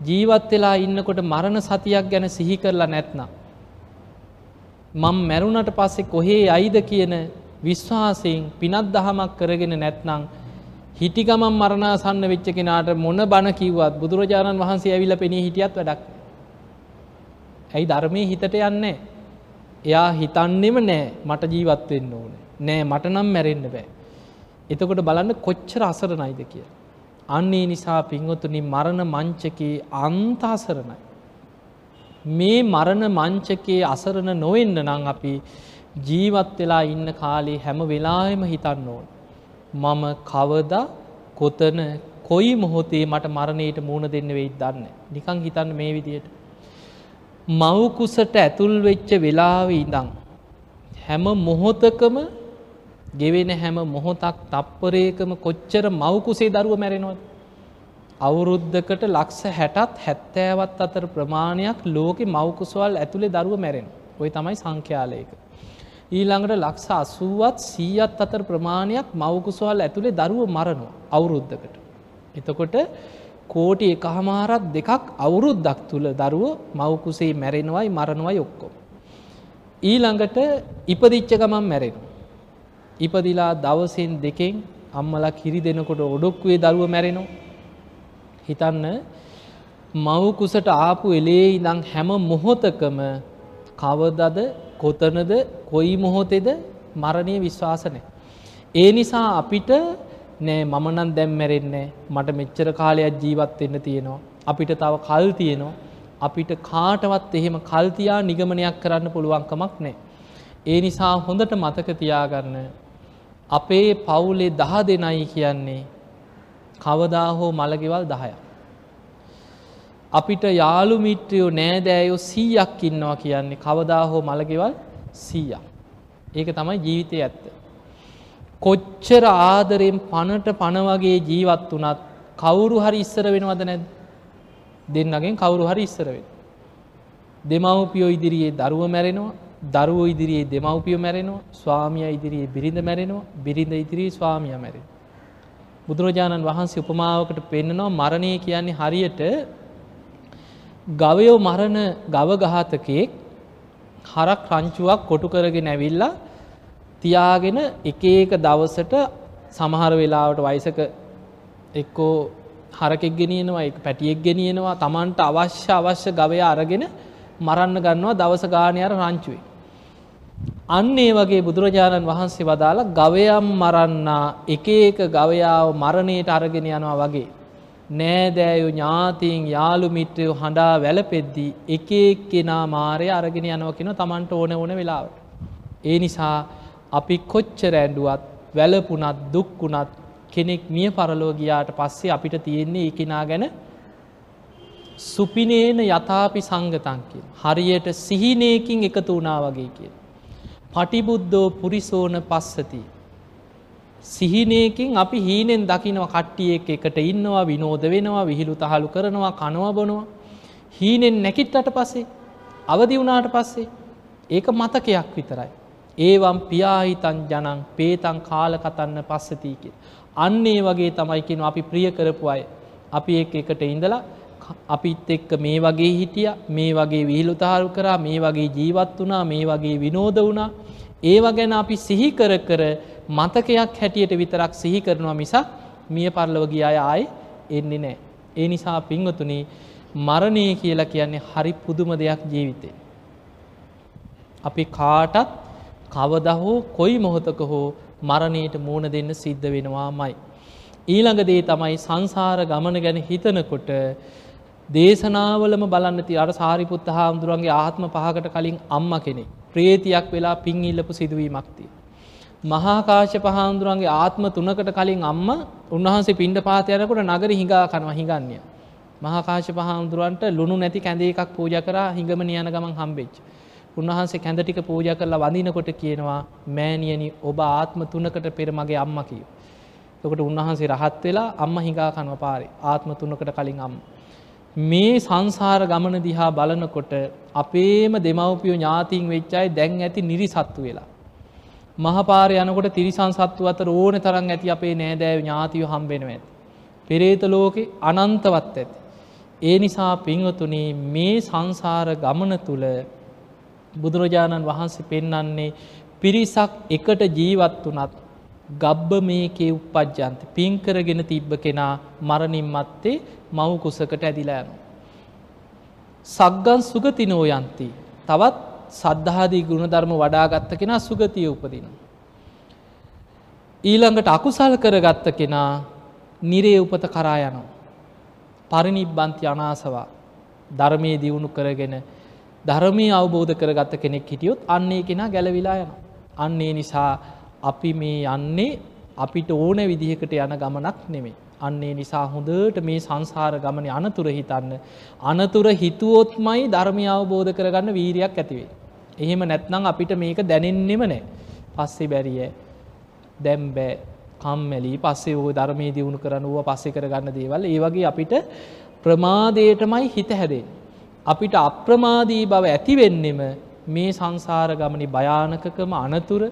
ජීවත් වෙලා ඉන්නකොට මරණ සතියක් ගැන සිහි කරලා නැත්නම්. මං මැරුණට පස්සේ කොහේ අයිද කියන විශ්වාසයෙන් පිනත් දහමක් කරගෙන නැත්නම් හිටිගමන් මරණාසන්න වෙච්ච කෙනාට මොන බණ කිව්වත් බුදුරජාණන් වහන්සේ ඇවිල පෙනී හිටියත් වැඩක්. ඇයි ධර්මය හිතට යන්නේ. එයා හිතන්නෙම නෑ මට ජීවත්වෙන්න ඕන. නෑ මට නම් මැරෙන්න්න බෑ. එතකොට බලන්න කොච්චර අසරණයිද කිය. අන්නේ නිසා පින්වතුනි මරණ මංචකයේ අන්තාසරණයි. මේ මරණ මංචකයේ අසරණ නොවෙන්න නං අපි ජීවත් වෙලා ඉන්න කාලේ හැම වෙලාම හිතන්න ඕන. මම කවදා කොතන කොයි මොහොතේ මට මරණයට මූුණ දෙන්න වෙයි දන්න. නිකං හිතන්න මේ විදියට. මවකුසට ඇතුල් වෙච්ච වෙලාව ඉඳං. හැම මොහොතකම ගෙවෙන හැම මොහොතක් තප්පරේකම කොච්චර මවකුසේ දරුව මැරෙනවද. අවුරුද්ධකට ලක්ෂ හැටත් හැත්තෑවත් අතර ප්‍රමාණයක් ලෝකෙ මවකුසවල් ඇතුළේ දරුව මැරෙන. ඔය තමයි සංඛ්‍යාලයක. ඊළඟට ලක්ෂ අසුවත් සීයත් අතර ප්‍රමාණයක් මවකුසවල් ඇතුළේ දරුව මරනවා අවුරුද්ධකට. එතකොට කෝටි එකහමාරත් දෙකක් අවුරුද්දක් තුළ දරුව මවකුසේ මැරෙනවයි මරණවයි ඔක්කොම. ඊළඟට ඉපදිච්ච ගමන් මැරෙනු. ඉපදිලා දවසෙන් දෙකෙන් අම්මලා කිරි දෙනකොට ඔඩොක්වේ දරුව මැරෙනවා. හිතන්න මවකුසට ආපු එලේ ඉදං හැම මොහොතකම කවදද කොතනද කොයි මොහොතෙද මරණය විශ්වාසනය. ඒ නිසා අපිට නෑ මමනන් දැම්මැරෙන්නේ මට මෙච්චර කාලයක් ජීවත් වෙන්න තියෙනවා. අපිට තව කල් තියෙනවා. අපිට කාටවත් එහෙම කල්තියා නිගමනයක් කරන්න පුළුවන්කමක් නෑ. ඒ නිසා හොඳට මතක තියාගන්න අපේ පවුලේ දහ දෙනයි කියන්නේ කවදා හෝ මළගෙවල් දහයක්. අපිට යාළු මිත්‍රයෝ නෑදෑයෝ සීයක් ඉන්නවා කියන්නේ කවදා හෝ මළගෙවල් සීයක්. ඒක තමයි ජීවිතය ඇත්ත. කොච්චර ආදරෙන් පණට පණවගේ ජීවත් වනත් කවුරු හරි ඉස්සර වෙනවද නැද දෙන්නගෙන් කවුරු හරි ඉස්සරවෙන්. දෙමවපියෝ ඉදිරියේ දරුව මැරෙනවා දරුව ඉදිරියේ දෙමවපියෝ මැරෙනවා ස්වාමිය ඉදිරියේ බිරිඳ මැරෙනවා බිරිඳ ඉදිරී ස්වාමිය මැරෙන. බුදුරජාණන් වහන්සේ උපමාවකට පෙන්න්නනවා මරණය කියන්නේ හරියට ගවයෝ මරණ ගව ගහතකෙක් හරක් රංචුවක් කොටු කරගෙන ඇවිල්ලා තියාගෙන එක ඒක දවසට සමහර වෙලාවට වයිසක එක්කෝ හරකෙක් ගෙනියනවා එක පැටියෙක් ගෙනියනවා තමන්ට අවශ්‍ය අවශ්‍ය ගවය අරගෙන මරන්න ගන්නවා දවස ගානයර රංචුවේ. අන්න ඒ වගේ බුදුරජාණන් වහන්සේ වදාලා ගවයම් මරන්නා එක ඒක ගවයාව මරණයට අරගෙන යනවා වගේ. නෑදෑයු ඥාතිීන් යාළු මිත්‍රයෝ හඬා වැලපෙද්දී එක එක් කෙනා මාරය අරගෙන යනවකෙන තමන්ට ඕන ඕන වෙලාවට. ඒ නිසා අපි කොච්චර ඇඩුවත් වැලපුනත් දුක්කුණත් කෙනෙක් මිය පරලෝගයාට පස්සේ අපිට තියෙන්නේ එකනා ගැන සුපිනේන යථාපි සංගතංකින්. හරියට සිහිනයකින් එකතු වනා වගේ කිය. පටිබුද්ධෝ පුරිසෝන පස්සති. සිහිනයකින් අපි හීනෙන් දකිනව කට්ටියෙක් එකට ඉන්නවා විනෝද වෙනවා විහිළු තහලු කරනවා කනවා බොනවා. හීනෙන් නැකිට්ටට පස්සේ අවදි වුණාට පස්සේ ඒක මතකයක් විතරයි. ඒවම් පියාහිතන් ජනං පේතන් කාලකතන්න පස්සතිීකෙ. අන්නේ වගේ තමයිකෙන අපි ප්‍රිය කරපු අය. අපි එක් එකට ඉඳලා අපිත් එක්ක මේ වගේ හිටිය මේ වගේ විහිළුතාරු කරා මේ වගේ ජීවත් වනා මේ වගේ විනෝද වුණා ඒව ගැන අපි සිහි කර කර මතකයක් හැටියට විතරක් සිහි කරනවා මිසක් මිය පරලව ගිය අය ආය එන්නේ නෑ. ඒ නිසා පිංහතුනි මරණය කියලා කියන්නේ හරි පුදුම දෙයක් ජීවිතේ. අපි කාටත් කවද හෝ කොයි මොහොතක හෝ මරණයට මූුණ දෙන්න සිද්ධ වෙනවා මයි. ඊළඟ දේ තමයි සංසාර ගමන ගැන හිතනකොට දේශනාවලම බලන්න ති අර සාරිපුත්ත හාමුදුරුවන්ගේ ආත්ම පහකට කලින් අම්ම කෙනෙක්. ප්‍රේතියක් වෙලා පින් ඉල්ලපු සිදුවීමක්තිය. මහාකාශ පහාමුදුරුවන්ගේ ආත්ම තුනකට කලින් අම්ම උන්වහන්සේ පින්ඩ පාතයනකොට නගර හිඟා කනවා හිගන්ය. මහාකාශ පහාමුදුරුවන්ට ලුණු නැති කැඳේ එකක් පූජ කරා හිඟම නියන ගමන් හම්බෙච්. උන්වහන්සේ කැඳ ටික පූජ කරලා වඳිනකොට කියනවා මෑනියනි ඔබ ආත්ම තුනකට පෙර මගේ අම්ම කිය. තකට උන්වහන්සේ රහත් වෙලා අම්ම හිඟා කනව පාරි ආත්ම තුනකට කලින් අම්ම. මේ සංසාර ගමන දිහා බලනකොට අපේම දෙමවපියෝ ඥාතිීන් වෙච්චයි දැන් ඇති නිරිසත්තු වෙලා. මහපාර යනකොට තිරිසන් සත්තු අතර ඕන තරන් ඇති අපේ නෑදෑව ඥාතිව හම්බෙනව ඇති. පෙරේත ලෝකෙ අනන්තවත් ඇති. ඒ නිසා පිංහතුනේ මේ සංසාර ගමන තුළ බුදුරජාණන් වහන්සේ පෙන්නන්නේ පිරිසක් එකට ජීවත් වනත් ගබ්බ මේකේ උපද්ජන්ත පින්කරගෙන තිබ්බ කෙනා මරණින් මත්තේ මව් කුසකට ඇදිලා යනු. සක්ගන් සුගතිනෝ යන්ති තවත් සද්ධාදී ගුණධර්ම වඩාගත්ත කෙනා සුගතිය උපදින. ඊළඟට අකුසල් කරගත්ත කෙනා නිරේ උපත කරා යනවා. පරිනිබ්බන්ති අනාසවා ධර්මය දියුණු කරගෙන ධර්මය අවබෝධ කරගත්ත කෙනෙක් හිටියොත් අන්නේ කෙනා ගැලවිලා යන. අන්නේ නිසා අපි මේ යන්නේ අපිට ඕන විදිහකට යන ගමනක් නෙමේ. අන්නේ නිසා හොඳට මේ සංසාර ගමන අනතුර හිතන්න. අනතුර හිතුවොත්මයි ධර්මය අවබෝධ කරගන්න වීරයක් ඇතිවේ. එහෙම නැත්නම් අපිට මේක දැනෙන්නෙම නෑ. පස්සේ බැරිය දැම්බෑ කම්මැලි පස්සේ ඕ ධර්මය දියුණු කරන වුව පස්සෙ කරගන්න දේවල් ඒ වගේ අපිට ප්‍රමාදයටමයි හිත හැදේ. අපිට අප්‍රමාදී බව ඇතිවෙන්නෙම මේ සංසාර ගමනි භයානකකම අනතුර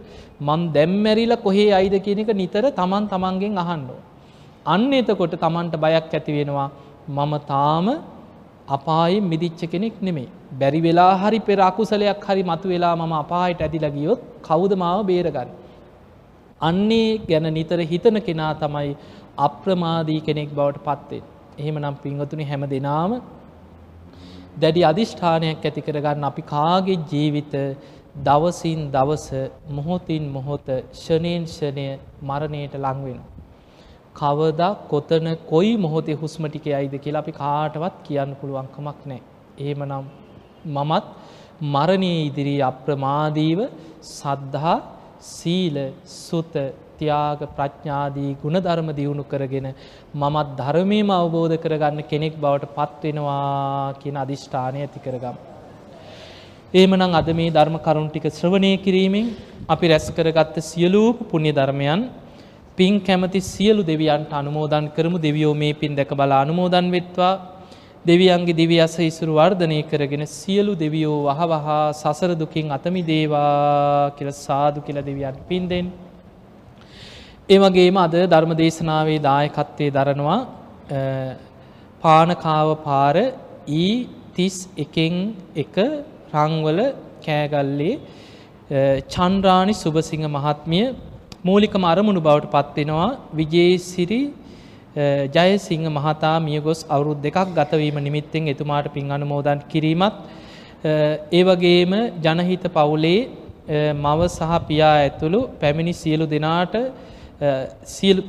මන් දැම්මැරිල කොහේ අයිද කියන එක නිතර තමන් තමන්ගෙන් අහන්නෝ. අන්න එතකොට තමන්ට බයක් ඇති වෙනවා මම තාම අපායෙන් මිදිච්ච කෙනෙක් නෙමේ. බැරි වෙලා හරි පෙර අකුසලයක් හරි මතු වෙලා මම අපායට ඇදිල ගියොත් කවුද මාව බේරගන්න. අන්නේ ගැන නිතර හිතන කෙනා තමයි අප්‍රමාදී කෙනෙක් බවට පත්වේ. එහෙම නම් පිංහතුනි හැම දෙනාම දැඩි අධිෂ්ඨානයක් ඇති කරගන්න අපි කාගේ ජීවිත දවසින් දවස මොහොතින් මොහොත ෂනයෙන් ෂණය මරණයට ලංවෙන. කවදා කොතන කොයි මොහොතේ හුස්මටික අයිද කියලා අපි කාටවත් කියන්න පුළුවන්කමක් නෑ. එහෙමනම් මමත් මරණය ඉදිරී අප්‍රමාදීව සද්ධහා සීල සුත ත්‍යාග ප්‍රඥාදී ගුණධර්ම දියුණු කරගෙන මමත් ධර්මයම අවබෝධ කරගන්න කෙනෙක් බවට පත්වෙනවා කියන අධිෂ්ඨානය ඇති කරගම්. ඒමනං අද මේ ධර්ම කරුණ ටික ශ්‍රවණය කිරීමෙන් අපි රැස් කරගත්ත සියලූප පුුණ්‍ය ධර්මයන් පින් කැමති සියලු දෙවියන්ට අනුමෝදන් කරමු දෙවියෝ මේ පින් දැක බලා අනුමෝදන් වෙත්වා දෙවියන්ගේ දිවි අස ඉසුරු වර්ධනය කරගෙන සියලු දෙවියෝ වහවහා සසර දුකින් අතමි දේවා කියල සාදු කියල දෙවියන් පින්දෙන්. ඒවගේම අද ධර්ම දේශනාවේ දායකත්වය දරනවා පානකාව පාර ඊ තිස් එකෙන් එක රංවල කෑගල්ලේ චන්ද්‍රාණි සුභසිංහ මහත්මිය මූලිකම අරමුණු බවට පත්වෙනවා. විජේසිරි ජයසිංහ මහතා මියගොස් අවුරුද් දෙකක් ගතවීම නිමිත්තෙන් එතුමාට පින් අනුමෝදන් කිරීමත් ඒ වගේම ජනහිත පවුලේ මව සහ පියා ඇතුළු පැමිණි සියලු දෙනාට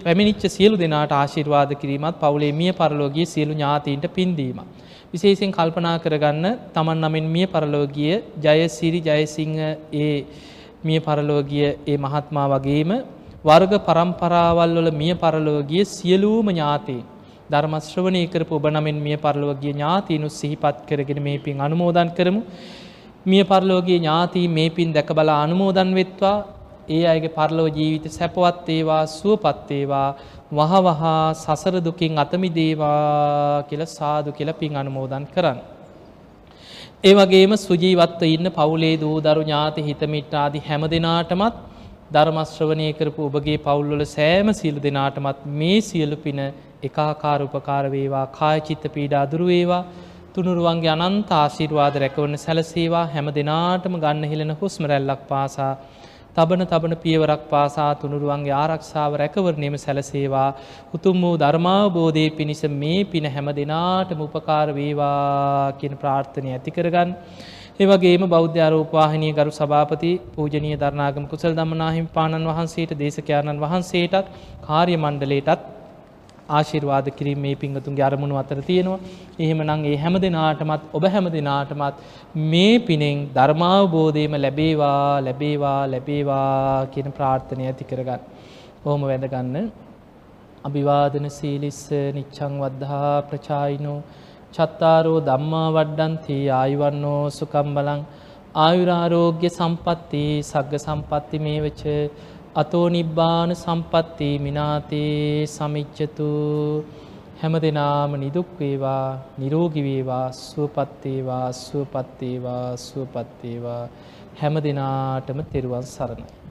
පැමිනිච්ච සියලු දෙනාට ආශිර්වාද කිරීමත් පවුලේ මිය පරලෝගිය සියලු ඥාතීන්ට පින්දීම. විශේසින් කල්පනා කරගන්න තමන් නමින් මිය පරලෝගිය ජයසිරි ජයසිංහ ඒ මිය පරලෝගිය ඒ මහත්මා වගේම වර්ග පරම්පරාවල් වල මිය පරලෝගිය සියලූම ඥාතී ධර්මශ්‍රවණය කරපු ඔබ නමින් මිය පරලෝගිය ඥාතීනු සිහිපත් කරගෙන මේ පින් අනුමෝදන් කරමු. මිය පරලෝගිය ඥාතී මේ පින් දැක බලා අනුමෝදන් වෙත්වා ඒ අයගේ පරලෝ ජීවිත සැපවත් ඒවා සුවපත් ඒවා වහවහා සසර දුකින් අතමි දේවා කියල සාදු කියල පින් අනුමෝදන් කරන්න. ඒ වගේම සුජීවත්ව ඉන්න පවුලේ දූ දරු ඥාති හිතමිට්ටාදි හැම දෙනාටමත් ධර්මශ්‍රවනය කරපු ඔබගේ පවුල්වල සෑම සියලු දෙනාටමත් මේ සියලු පින එකාකාර උපකාර වේවා කායචිත්ත පීඩා දුරුවේවා තුනුරුවන්ගේ අනන්ත ආශීර්වාද රැකවන්න සැලසේවා හැම දෙනාටම ගන්න හිලෙන හුස්ම රැල්ලක් පාසා තබන තබන පියවරක් පාසා තුනුරුවන්ගේ ආරක්ෂාව රැකවරණයම සැලසේවා උතුම් වූ ධර්මාවබෝධය පිණිස මේ පින හැම දෙනාටම උපකාර වේවා කියන ප්‍රාර්ථනය ඇතිකරගන්න. ඒවගේම බෞද්ධ අරූපවාහිනය ගරු සභාපති පූජනය ධර්නාගම කුසල් දමනාහිම පාණන් වහන්සේට දේශකයාණන් වහන්සේටත් කාර්ය මණ්ඩලේටත් ආශිර්වාද කිරීම මේ පිංගතුන්ගේ අරමුණු අතර තියෙනවා. එහෙමනම් ඒ හැම දෙනාටමත් ඔබ හැම දෙනාටමත් මේ පිනෙන් ධර්මාවබෝධයම ලැබේවා ලැබේවා ලැබේවා කියන ප්‍රාර්ථනය ඇති කරගන්න. බොහොම වැදගන්න. අභිවාදන සීලිස්ස නිච්ඡං වද්ධා ප්‍රචායිනෝ චත්තාරෝ ධම්මා වඩ්ඩන්ති ආයුවන්නෝ සුකම් බලං ආයුරාරෝග්‍ය සම්පatti සග්ග සම්පatti මේවච අතෝ නිබ්බාන සම්පatti මිනාතේ සමිච්ඡතු. හැම දෙනාම නිදුක් වේවා නිරෝගී වේවා සුවපත් වේවා සුවපත් වේවා සුවපත් වේවා. හැම දිනාටම තෙරුවන් සරණයි.